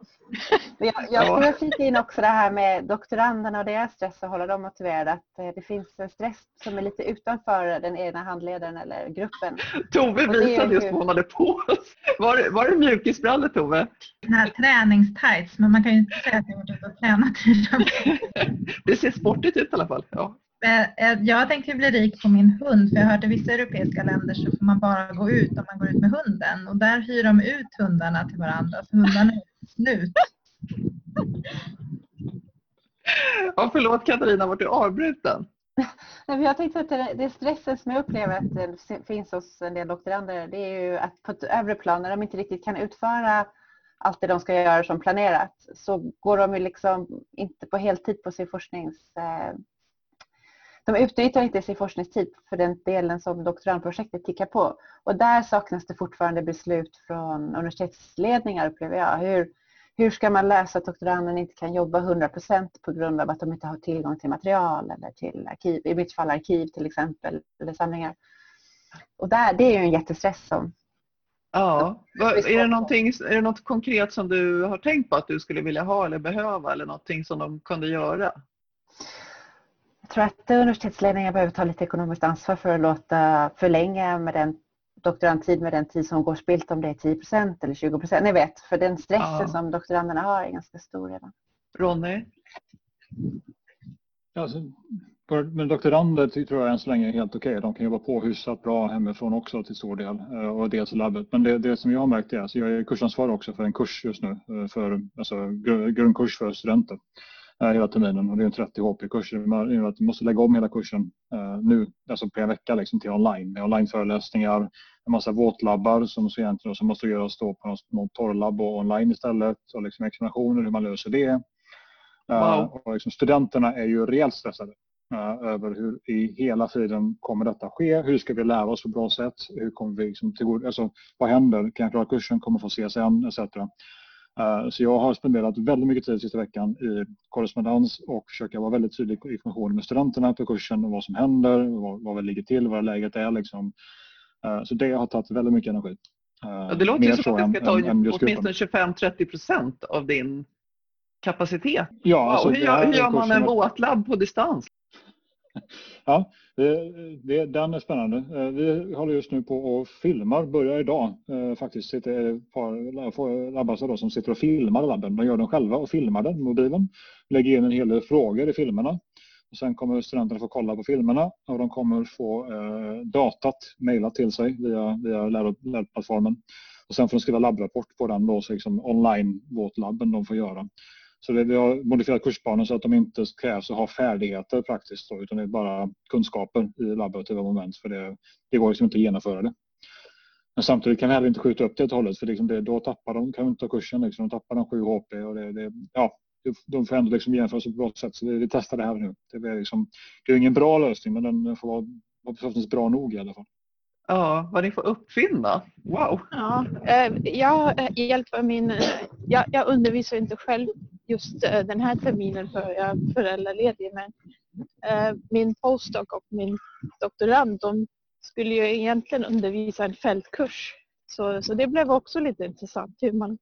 Jag, jag skulle flika in också det här med doktoranderna och deras stress och hålla dem motiverade. Att eh, det finns en stress som är lite utanför den egna handledaren eller gruppen. Tove visade just ju- vad hon hade på sig. Var, var det mjukisbrallor Tove? Den här träningstights, men man kan ju inte säga att jag har varit ute och tränat. [laughs] Det ser sportigt ut i alla fall. Ja. Eh, eh, Jag tänkte bli rik på min hund, för jag hört i vissa europeiska länder så får man bara gå ut om man går ut med hunden. Och där hyr de ut hundarna till varandra, så hundarna är slut. ja, förlåt Katarina, vart du avbruten? Nej, Jag tänkte att det, det stressen som jag upplever att det finns hos en del doktorander det är ju att på ett övre plan när de inte riktigt kan utföra allt det de ska göra som planerat så går de ju liksom inte på heltid på sin forsknings... De utnyttjar inte sin forskningstid för den delen som doktorandprojektet tickar på. Och där saknas det fortfarande beslut från universitetsledningar upplever jag. Hur, hur ska man lösa att doktoranden inte kan jobba 100% på grund av att de inte har tillgång till material eller till arkiv, i mitt fall arkiv till exempel, eller samlingar. Och där, det är ju en jättestress som Ja. Är det, är det något konkret som du har tänkt på att du skulle vilja ha eller behöva eller någonting som de kunde göra? Jag tror att universitetsledningen behöver ta lite ekonomiskt ansvar för att låta förlänga med den doktorandtid med den tid som går spilt om det är 10% eller 20% Ni vet, för den stressen Ja. som doktoranderna har är ganska stor redan. Ronny? Alltså, men doktorander tror jag än så länge är helt okej. De kan jobba på hyfsat bra hemifrån också till stor del eh, och dels i labbet. Men det, det som jag har märkt är, alltså jag är kursansvarig också för en kurs just nu, eh, för, alltså gr- grundkurs för studenter hela terminen och det är en 30 HP-kurs. Du måste lägga om hela kursen eh, nu, alltså på en vecka liksom, till online med onlineföreläsningar, en massa våtlabbar som så egentligen som måste göras då på något torrlabb och online istället och liksom examinationer, hur man löser det. Eh, Wow. och liksom studenterna är ju rejält stressade eh, över hur i hela tiden kommer detta ske? Hur ska vi lära oss på bra sätt? Hur kommer vi liksom till, alltså, vad händer? Kan jag klara kursen? Kommer få CSN? Etc. Eh, Så jag har spenderat väldigt mycket tid sista veckan i korrespondens och försöka vara väldigt tydlig i information med studenterna på kursen och vad som händer, vad, vad vi ligger till, vad läget är. Liksom. Eh, Så det har tagit väldigt mycket energi. Eh, Ja, det låter ju mer som att det ska ta än- åtminstone 25-30 procent av din kapacitet. Ja, Wow, alltså, hur, det gör, hur gör man en våtlabb på distans? Ja, det, det, den är spännande. Eh, vi håller just nu på och filmar, börjar idag eh, faktiskt. Det är ett par labbasar som sitter och filmar labben. De gör den själva och filmar den, mobilen. Lägger in en hel del frågor i filmerna. Och sen kommer studenterna få kolla på filmerna och de kommer få eh, datat mejlat till sig via, via lärplattformen. Och sen får de skriva labbrapport på den då, så liksom online våtlabben de får göra. Så det, vi har modifierat kursplanen så att de inte krävs att ha färdigheter praktiskt då, utan det är bara kunskaper i laborativa moment för det, det går liksom inte att genomföra det. Men samtidigt kan vi heller inte skjuta upp det helt och hållet för liksom det, då tappar de, kan de inte ta kursen, liksom, de tappar de 7 HP och det, det, ja, de får ändå liksom genomföra sig på ett bra sätt. Så vi, vi testar det här nu. Det är, liksom, det är ingen bra lösning men den får vara, vara förhoppningsvis bra nog i alla fall. Ja, vad ni får uppfinna. Wow! Ja, eh, jag hjälper min... Jag, jag undervisar inte själv just eh, den här terminen för jag är föräldraledig men eh, min postdoc och min doktorand de skulle ju egentligen undervisa en fältkurs. Så, så det blev också lite intressant hur, man,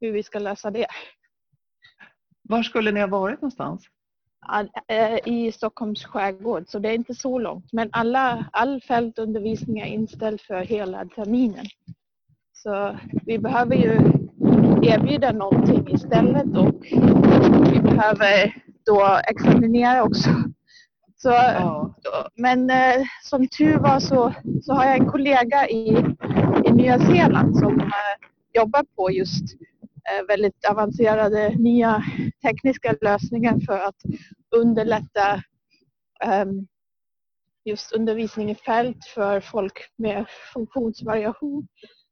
hur vi ska lösa det. Var skulle ni ha varit någonstans? Eh, I Stockholms skärgård så det är inte så långt men alla, all fältundervisning är inställd för hela terminen. Så vi behöver ju erbjuda någonting istället och vi behöver då examinera också. Så, Ja. Men eh, som tur var så, så har jag en kollega i, i Nya Zeeland som eh, jobbar på just eh, väldigt avancerade nya tekniska lösningar för att underlätta um, just undervisning i fält för folk med funktionsvariation.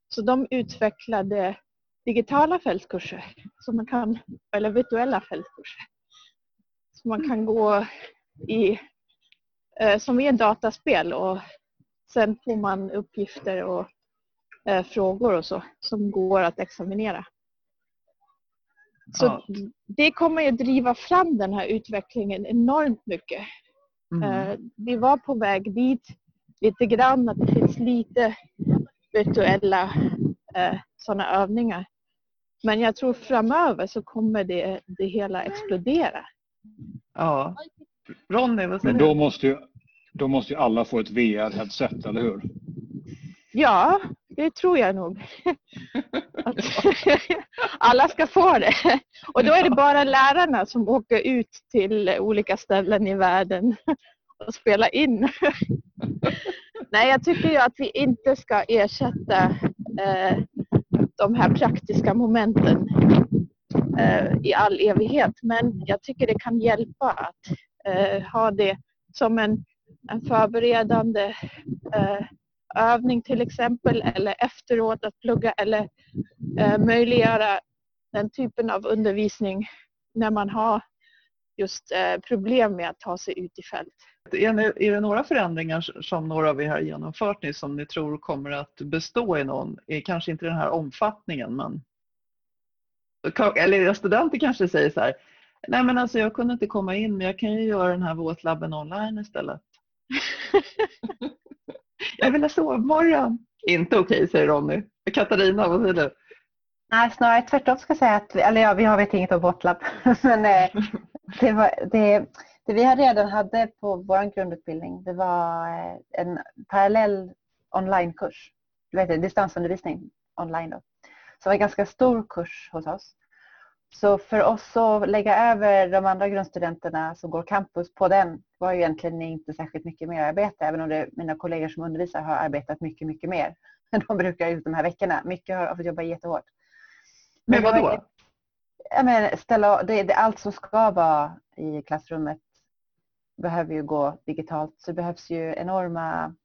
Så de utvecklade digitala fältkurser, så man kan, eller virtuella fältkurser. Så man kan gå i, eh, som i ett dataspel och sen får man uppgifter och eh, frågor och så som går att examinera. Så Ja. det kommer ju driva fram den här utvecklingen enormt mycket. Mm. Eh, Vi var på väg dit lite grann, att det finns lite virtuella eh, sådana övningar. Men jag tror framöver så kommer det, det hela explodera. Ja. Ronny, vad säger Men då du? måste ju, då måste ju alla få ett VR-headset, eller hur? Ja, det tror jag nog. Att [laughs] alla ska få det. Och då är det bara lärarna som åker ut till olika ställen i världen och spelar in. [laughs] Nej, jag tycker ju att vi inte ska ersätta eh, de här praktiska momenten eh, i all evighet. Men jag tycker det kan hjälpa att eh, ha det som en, en förberedande övning till exempel eller efteråt att plugga eller eh, möjliggöra den typen av undervisning när man har just eh, problem med att ta sig ut i fält. Är, ni, är det några förändringar som några av er har genomfört nu som ni tror kommer att bestå i någon, kanske inte den här omfattningen men eller era studenter kanske säger så här, nej men alltså jag kunde inte komma in men jag kan ju göra den här våtlabben online istället. [laughs] [laughs] jag vill ha sovmorgon. Inte okej säger Ronny. Katarina, vad säger du? Nej, snarare tvärtom ska jag säga att, eller ja, vi har vet inget om Botlab. [laughs] Men eh, det, var, det, Det vi redan hade på vår grundutbildning det var eh, en parallell onlinekurs. Du vet, distansundervisning online. Då. Så det var en ganska stor kurs hos oss. Så för oss att lägga över de andra grundstudenterna som går campus på den var ju egentligen inte särskilt mycket mer arbete. Även om det, mina kollegor som undervisar har arbetat mycket, mycket mer än [laughs] de brukar ut de här veckorna. Mycket har fått jobba jättehårt. Men vad då? Ja, men ställa, det, det, allt som ska vara i klassrummet behöver ju gå digitalt. Så det behövs ju enorma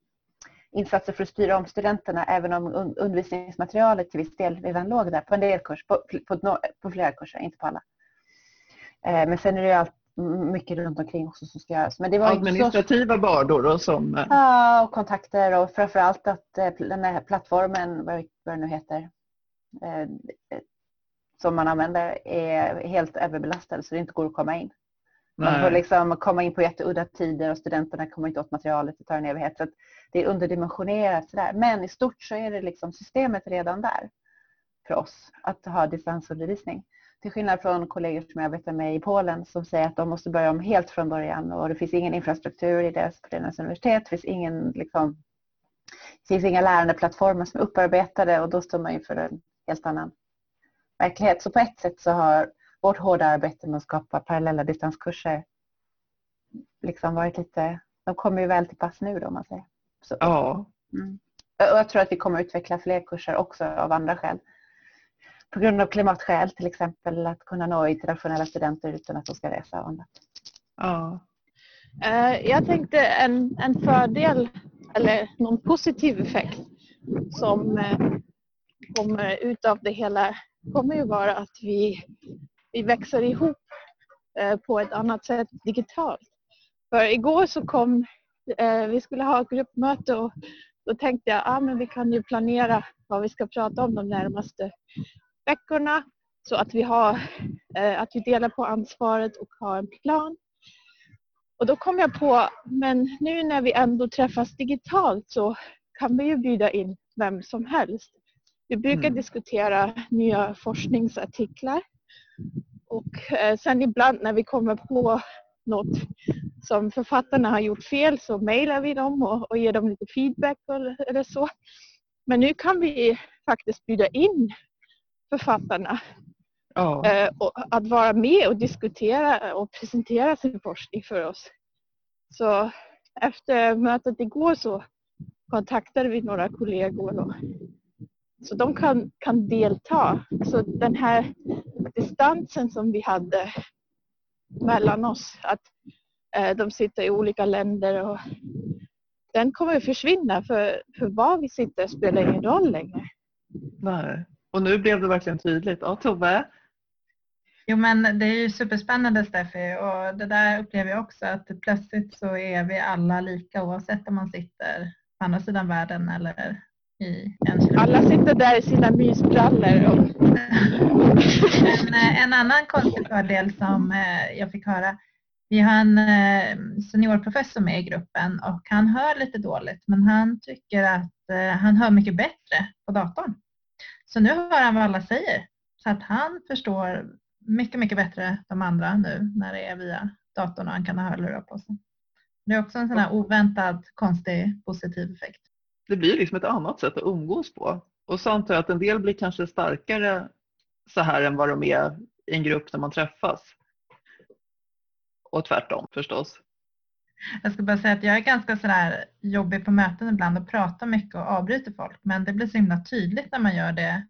insatser för att styra om studenterna även om undervisningsmaterialet till viss del redan låg där på en del kurs, på, på, på flera kurser, inte på alla. Eh, men sen är det ju allt mycket runt omkring också som ska göras. Men det var Administrativa så... bördor då som... Eh, ja, och kontakter och framförallt att eh, den här plattformen, vad det nu heter, som man använder är helt överbelastad så det inte går att komma in. Man får liksom komma in på jätteudda tider och studenterna kommer inte åt materialet, det tar en evighet. Så det är underdimensionerat. Sådär. Men i stort så är det liksom systemet redan där för oss att ha distansundervisning. Till skillnad från kollegor som jag arbetar med i Polen som säger att de måste börja om helt från början och det finns ingen infrastruktur i deras, på deras universitet. Det finns, ingen, liksom, det finns inga lärandeplattformar som är upparbetade och då står man inför en helt annan verklighet. Så på ett sätt så har vårt hårda arbete med att skapa parallella distanskurser liksom varit lite, de kommer ju väl till pass nu då om man säger. Så, ja. Mm. Och jag tror att vi kommer utveckla fler kurser också av andra skäl. På grund av klimatskäl till exempel att kunna nå internationella studenter utan att de ska resa och annat. Ja. Eh, jag tänkte en, en fördel eller någon positiv effekt som eh, kommer ut av det hela kommer ju vara att vi vi växer ihop eh, på ett annat sätt digitalt. För igår så kom, eh, vi skulle ha ett gruppmöte och då tänkte jag att ah, vi kan ju planera vad vi ska prata om de närmaste veckorna så att vi, har, eh, att vi delar på ansvaret och har en plan. Och då kom jag på, men nu när vi ändå träffas digitalt så kan vi ju bjuda in vem som helst. Vi brukar mm. diskutera nya forskningsartiklar och eh, sen ibland när vi kommer på något som författarna har gjort fel så mejlar vi dem och, och ger dem lite feedback eller, eller så. Men nu kan vi faktiskt bjuda in författarna ja. eh, att vara med och diskutera och presentera sin forskning för oss. Så efter mötet igår så kontaktade vi några kollegor och, så de kan, kan delta. Så den här distansen som vi hade mellan oss. Att eh, de sitter i olika länder och den kommer att försvinna för, för var vi sitter spelar ingen roll längre. Nej, och nu blev det verkligen tydligt. Ja, Tove? Jo men det är ju superspännande Steffi och det där upplever jag också att plötsligt så är vi alla lika oavsett om man sitter på andra sidan världen eller i en Alla sitter där i sina mysbrallor. Och... en, eh, en annan konstig fördel som eh, jag fick höra. Vi har en eh, seniorprofessor med i gruppen och han hör lite dåligt men han tycker att han hör mycket bättre på datorn. Så nu hör han vad alla säger. Så att han förstår mycket, mycket bättre de andra nu när det är via datorn och han kan ha hörlurar på sig. Det är också en sån här oväntad konstig positiv effekt det blir liksom ett annat sätt att umgås på. Och så antar jag att en del blir kanske starkare så här än vad de är i en grupp när man träffas. Och tvärtom förstås. Jag ska bara säga att jag är ganska sådär jobbig på möten ibland och pratar mycket och avbryter folk. Men det blir så himla tydligt när man gör det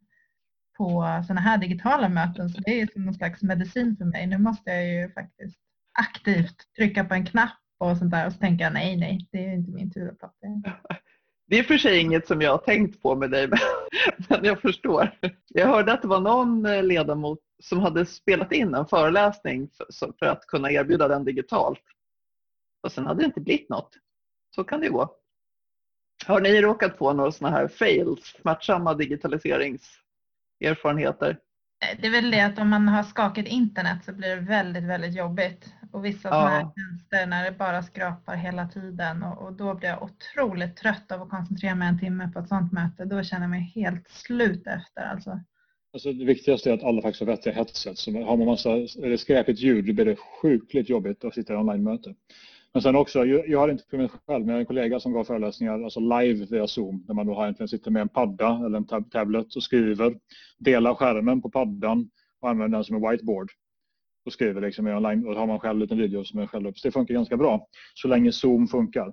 på sådana här digitala möten. Så det är som någon slags medicin för mig. Nu måste jag ju faktiskt aktivt trycka på en knapp och sånt där och så tänker jag nej, nej, det är inte min tur att prata. [laughs] Det är för sig inget som jag har tänkt på med dig, [laughs] men jag förstår. Jag hörde att det var någon eh, ledamot som hade spelat in en föreläsning för att kunna erbjuda den digitalt. Och sen hade det inte blivit något. Så kan det gå. Har ni råkat på några sådana här fails, smärtsamma digitaliseringserfarenheter? Det är väl det att om man har skakigt internet så blir det väldigt, väldigt jobbigt. Och vissa ja. sådana här tjänster när det bara skrapar hela tiden och, och, då blir jag otroligt trött av att koncentrera mig en timme på ett sådant möte. Då känner jag mig helt slut efter alltså. Alltså det viktigaste är att alla faktiskt har vettiga headset. Så har man massa skräpigt ljud då blir det sjukligt jobbigt att sitta i online-möte. Men sen också, jag, har inte för själv, men jag har en kollega som gav föreläsningar alltså live via Zoom. Där man då egentligen sitter med en padda eller en tab tablet och skriver. Delar skärmen på paddan och använder den som en whiteboard. Och skriver liksom i online och då har man själv en liten video som är själv upp. Så det funkar ganska bra så länge Zoom funkar.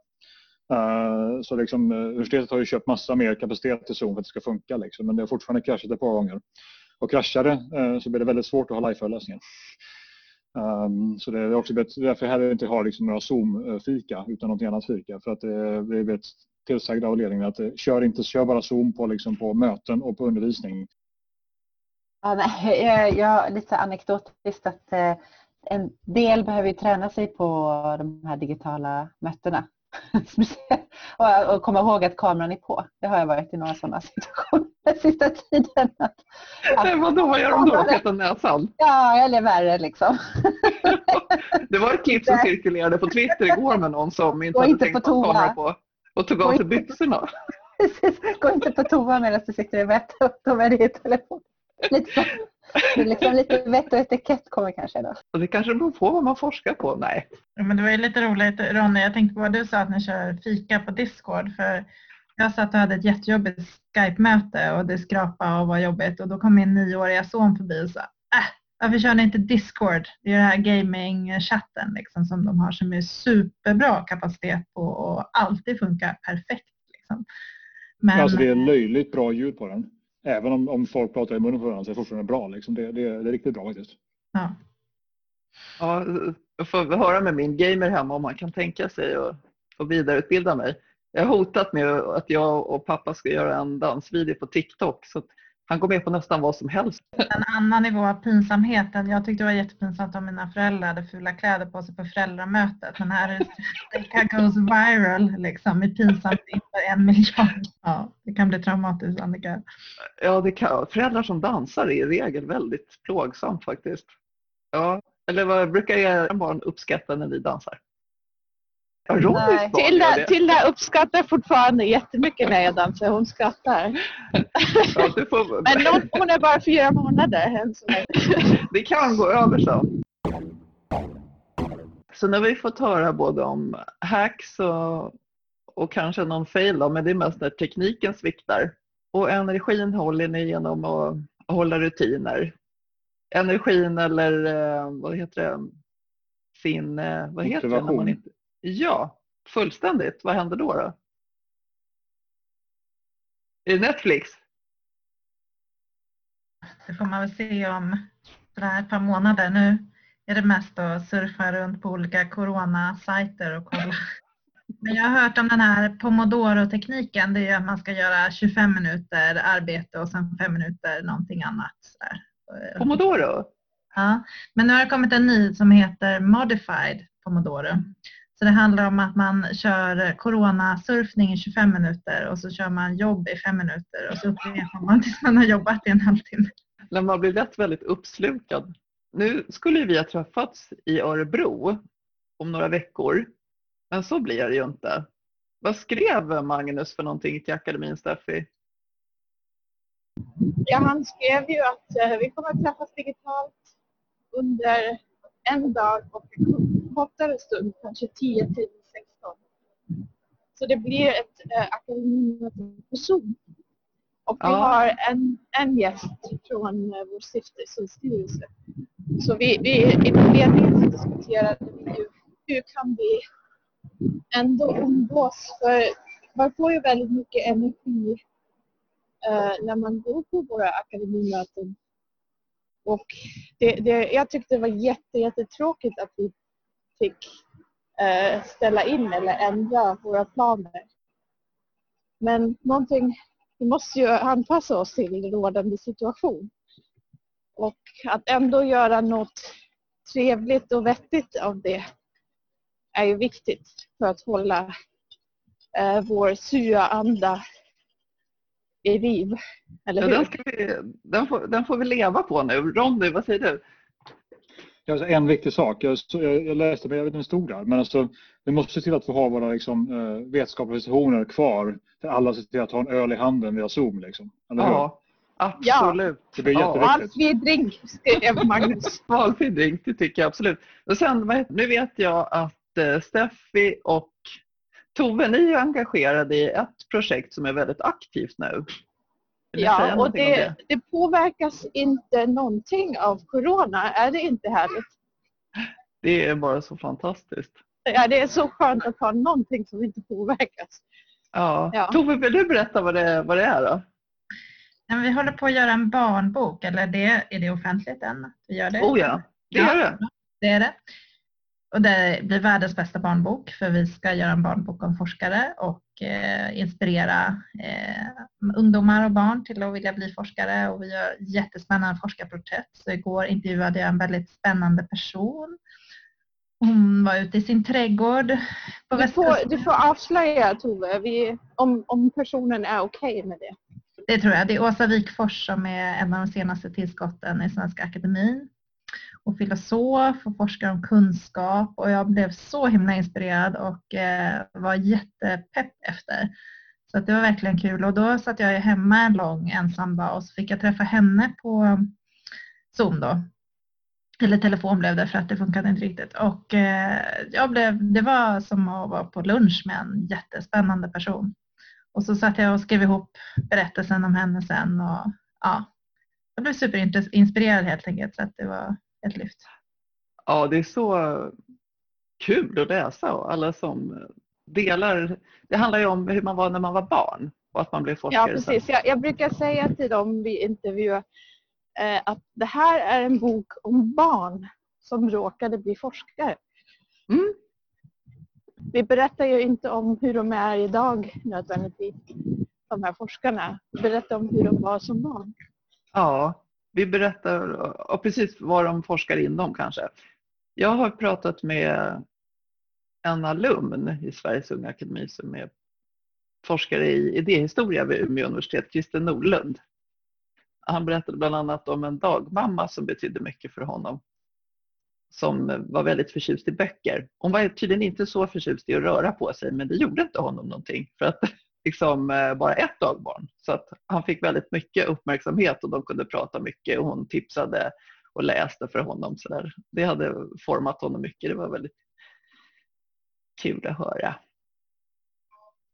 Uh, så liksom, eh, universitetet har ju köpt massa mer kapacitet till Zoom för att det ska funka. Liksom, men det har fortfarande kraschat ett par gånger. Och kraschar det uh, så blir det väldigt svårt att ha live-föreläsningar. Um, så det är också därför jag inte har liksom några Zoom-fika utan något annat fika. För att det är tillsagda av ledningen att eh, kör inte, kör bara Zoom på, liksom på möten och på undervisning. Ja, nej, [laughs] jag, jag, lite anekdotiskt att eh, en del behöver träna sig på de här digitala mötena. [laughs] och, och komma ihåg att kameran är på. Det har jag varit i några sådana situationer den [laughs] sista tiden. Att, att, Vadå, vad gör de då? Petar näsan? Ja, eller värre liksom. [laughs] det var ett klipp som cirkulerade på Twitter igår med någon som inte hade inte tänkt på kamera på och tog av sig byxorna. Precis, gå inte på toa medan du sitter och mäter upp dem med din telefon. Lite, så, liksom lite vett och etikett kommer kanske då. Och det kanske beror på vad man forskar på. Nej. Men det var ju lite roligt Ronny, jag tänkte på vad du sa att ni kör fika på Discord. För jag satt och hade ett jättejobbigt Skype-möte och det skrapade och var jobbigt och då kom min nioåriga son förbi och sa äh, varför kör ni inte Discord? Det är den här gaming-chatten liksom, som de har som är superbra kapacitet på och alltid funkar perfekt. Liksom. Men... Alltså det är löjligt bra ljud på den. Även om, om folk pratar i munnen på varandra så är det fortfarande bra. Liksom. Det, det, det är riktigt bra faktiskt. Ja. Ja, jag får höra med min gamer hemma om man kan tänka sig att, att vidareutbilda mig. Jag har hotat med att jag och pappa ska göra en dansvideo på TikTok så han går med på nästan vad som helst. En annan nivå av pinsamheten. Jag tyckte det var jättepinsamt om mina föräldrar hade fula kläder på sig på föräldramötet. Men här är det goes viral liksom med pinsamt inför en miljard. Ja, det kan bli traumatiskt Annika. Ja, det kan, föräldrar som dansar är i regel väldigt plågsamt faktiskt. Ja, eller vad brukar era barn uppskatta när ni dansar? Nej, Tilda, Tilda uppskattar fortfarande jättemycket när jag dansar. Hon skrattar. Ja, får... [laughs] Men hon är bara fyra månader [laughs] Det kan gå över så. Så nu har vi fått höra både om hacks och, och kanske någon fail, då, men det är mest när tekniken sviktar. Och energin håller ni genom att hålla rutiner. Energin eller eh, vad heter det? Sin, vad heter det när man inte Ja, fullständigt. Vad händer då? då? Är det Netflix? Det får man väl se om sådär ett par månader. Nu är det mest att surfa runt på olika coronasajter och kolla. [laughs] Men jag har hört om den här pomodoro-tekniken. Det är att man ska göra 25 minuter arbete och sen 5 minuter någonting annat. Sådär. Pomodoro? Ja, men nu har det kommit en ny som heter Modified Pomodoro. Så det handlar om att man kör coronasurfning i 25 minuter och så kör man jobb i 5 minuter och så upprepar man tills man har jobbat i en halvtimme. Man blir lätt väldigt uppslukad. Nu skulle vi ha träffats i Örebro om några veckor, men så blir det ju inte. Vad skrev Magnus för någonting till akademin, Steffi? Ja, han skrev ju att eh, vi kommer att träffas digitalt under en dag och en kortare stund, kanske 10 till 16. Så det blir ett äh, akademimöte på Zoom. Och vi ja. har en, en gäst från äh, vår stiftelsestyrelse. Så vi, vi inom ledningen så diskuterade vi ju hur kan vi ändå umgås? För man får ju väldigt mycket energi äh, när man går på våra akademimöten och det, det, jag tyckte det var jätte, jättetråkigt att vi fick eh, ställa in eller ändra våra planer. Men någonting, vi måste ju anpassa oss till rådande situation. Och att ändå göra något trevligt och vettigt av det är ju viktigt för att hålla eh, vår sya-anda i liv. Ja, den, vi, den, får, den, får, vi leva på nu. Ronny, vad säger du? Alltså en viktig sak, jag, jag läste, men jag vet inte hur stod där, men alltså, vi måste se till att vi har våra liksom, vetenskapliga sessioner kvar. För alla ser till att ha en öl i handen via Zoom. Liksom. Eller ja. Absolut. Det blir Ja. jätteviktigt. Drink skrev Magnus. [laughs] Valfri drink, det tycker jag absolut. Och sen, nu vet jag att eh, Steffi och Tove, ni är engagerade i ett projekt som är väldigt aktivt nu. Ja, och det, det påverkas inte någonting av corona. Är det inte härligt? Det är bara så fantastiskt. Ja, det är så skönt att ha någonting som inte påverkas. Ja. Ja. Tove, vill du berätta vad det, vad det är då? Men vi håller på att göra en barnbok, eller det, är det offentligt än att vi gör det? Oh ja, det är det. Det är det. Och det blir världens bästa barnbok för vi ska göra en barnbok om forskare och eh, inspirera eh, ungdomar och barn till att vilja bli forskare och vi gör jättespännande forskarporträtt. Så igår intervjuade jag en väldigt spännande person. Hon var ute i sin trädgård på Du får, du får avslöja Tove vi, om, om personen är okej med det. Det tror jag. Det är Åsa Wikfors som är en av de senaste tillskotten i Svenska Akademin. Och filosof och forskar om kunskap och jag blev så himla inspirerad och eh, var jättepepp efter. Så att det var verkligen kul och då satt jag hemma en lång ensam dag och så fick jag träffa henne på Zoom då. Eller telefon blev det för att det funkade inte riktigt. Och eh, jag blev, det var som att vara på lunch med en jättespännande person. Och så satt jag och skrev ihop berättelsen om henne sen och ja, jag blev superinspirerad helt enkelt så att det var ett lyft. Ja, det är så kul att läsa och alla som delar. Det handlar ju om hur man var när man var barn och att man blev Ja, forskare sen. precis. Jag, jag brukar säga till dem vi intervjuar eh, att det här är en bok om barn som råkade bli forskare. Mm. Vi berättar ju inte om hur de är idag nödvändigtvis, de här forskarna. Vi berättar om hur de var som barn. Ja, vi berättar och precis vad de forskar inom kanske. Jag har pratat med en alumn i Sveriges Unga Akademi som är forskare i idéhistoria vid Umeå universitet, Christer Nordlund. Han berättade bland annat om en dagmamma som betydde mycket för honom. Som var väldigt förtjust i böcker. Hon var tydligen inte så förtjust i att röra på sig men det gjorde inte honom någonting. För att liksom eh, bara ett dagbarn. Så att han fick väldigt mycket uppmärksamhet och de kunde prata mycket och hon tipsade och läste för honom. Så där. Det hade format honom mycket. Det var väldigt kul att höra.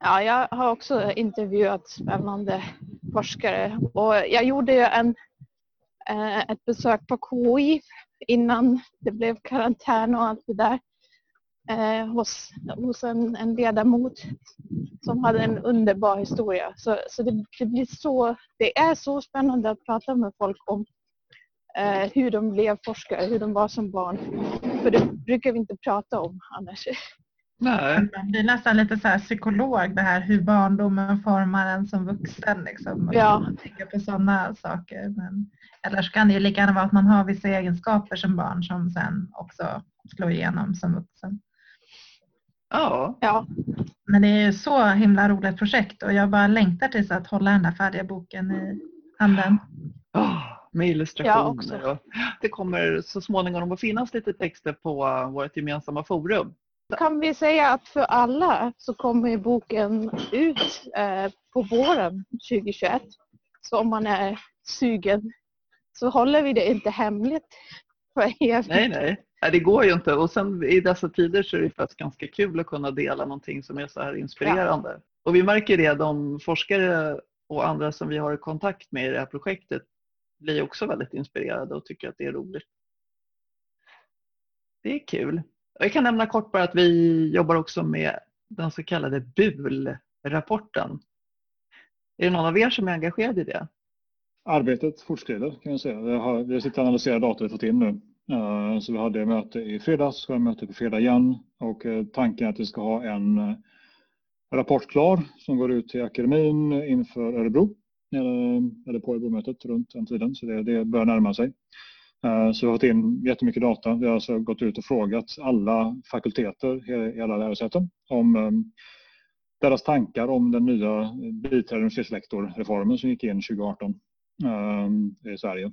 Ja, jag har också intervjuat spännande forskare och jag gjorde ju en, eh, ett besök på KI innan det blev karantän och allt det där eh, hos, hos en, en ledamot som hade en underbar historia. Så, så det, det, blir så, det är så spännande att prata med folk om eh, hur de blev forskare, hur de var som barn. För det brukar vi inte prata om annars. Nej. Man blir nästan lite så här psykolog det här hur barndomen formar en som vuxen. Liksom. Och Ja. Tänker på sådana saker. Men, eller så kan det ju lika gärna vara att man har vissa egenskaper som barn som sen också slår igenom som vuxen. Ja, Ja, Men det är ju så himla roligt projekt och jag bara längtar tills att hålla den där färdiga boken i handen. oh, med illustrationer. också. och det kommer så småningom att finnas lite texter på uh, vårt gemensamma forum. kan vi säga att för alla så kommer boken ut eh, på våren 2021. Så om man är sugen så håller vi det inte hemligt för er. Nej, nej. Nej, det går ju inte. Och sen i dessa tider så är det faktiskt ganska kul att kunna dela någonting som är så här inspirerande. Och vi märker det, de forskare och andra som vi har i kontakt med i det här projektet blir också väldigt inspirerade och tycker att det är roligt. Det är kul. Jag kan nämna kort bara att vi jobbar också med den så kallade BUL-rapporten. Är det någon av er som är engagerad i det? Arbetet fortskrider kan jag säga. Vi har, vi sitter och analyserar data vi fått in nu. Eh, så vi hade möte i fredags, ska har möte på fredag igen och eh, tanken är att vi ska ha en eh, rapport klar som går ut till akademin inför Örebro eller, på Örebromötet runt den tiden så det, det börjar närma sig. Så vi har fått in jättemycket data. Vi har alltså gått ut och frågat alla fakulteter i alla lärosäten om deras tankar om den nya biträdande universitetslektorreformen som gick in 2018 i Sverige.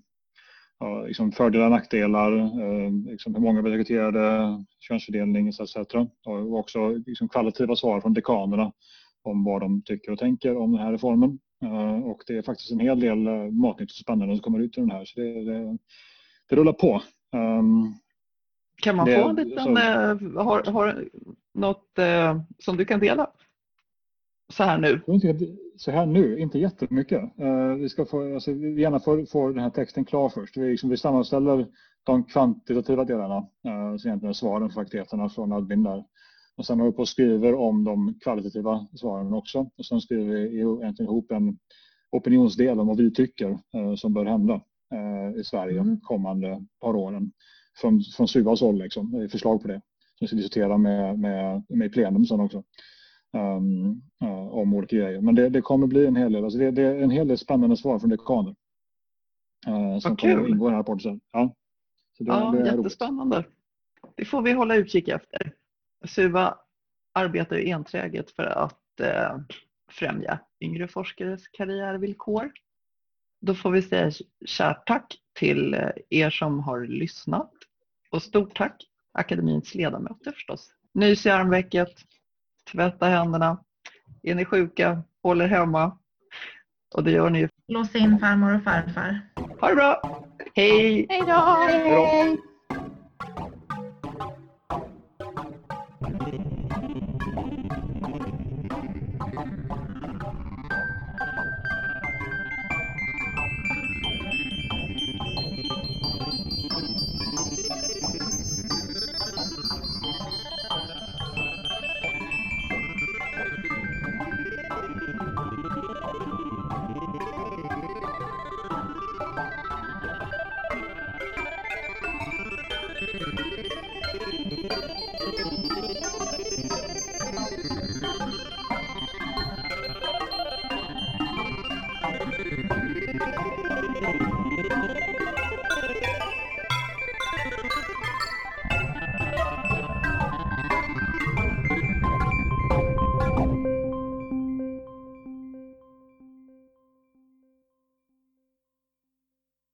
Ja, liksom fördelar och nackdelar, eh, liksom hur många vi rekryterade, könsfördelning etc. Och också liksom kvalitativa svar från dekanerna om vad de tycker och tänker om den här reformen. Eh, och det är faktiskt en hel del eh, matnyttigt och spännande som kommer ut ur den här. Så det, det, det rullar på. Um, Kan man Det- få en liten, så- har, har något eh, som du kan dela? Så här nu. Så här nu, inte jättemycket. Eh, vi ska få, alltså, vi gärna få, få den här texten klar först. Vi, liksom, vi sammanställer de kvantitativa delarna, uh, så egentligen svaren på fakulteterna från admin där. Och sen håller vi på och skriver om de kvalitativa svaren också. Och sen skriver vi egentligen ihop en opinionsdel om vad vi tycker eh, som bör hända i Sverige Mm. kommande par åren. Från, från Suvas håll, liksom, förslag på det. Som vi ska diskutera med, med, med plenum sen också. Um, uh, om olika grejer. Men det, det kommer bli en hel del, alltså det, det är en hel del spännande svar från dekaner. Uh, som Vad kommer att kul. ingå i den här rapporten sen. Ja. Så det, Ja, det är roligt. jättespännande. Det får vi hålla utkik efter. Suva arbetar ju enträget för att eh, främja yngre forskares karriärvillkor. Då får vi säga kärt tack till eh, er som har lyssnat och stort tack akademins ledamöter förstås. Nys i armvecket, tvätta händerna, är ni sjuka, håll er hemma och det gör ni ju. Lås in farmor och farfar. Ha det bra! Hej! Hej då! Hej då.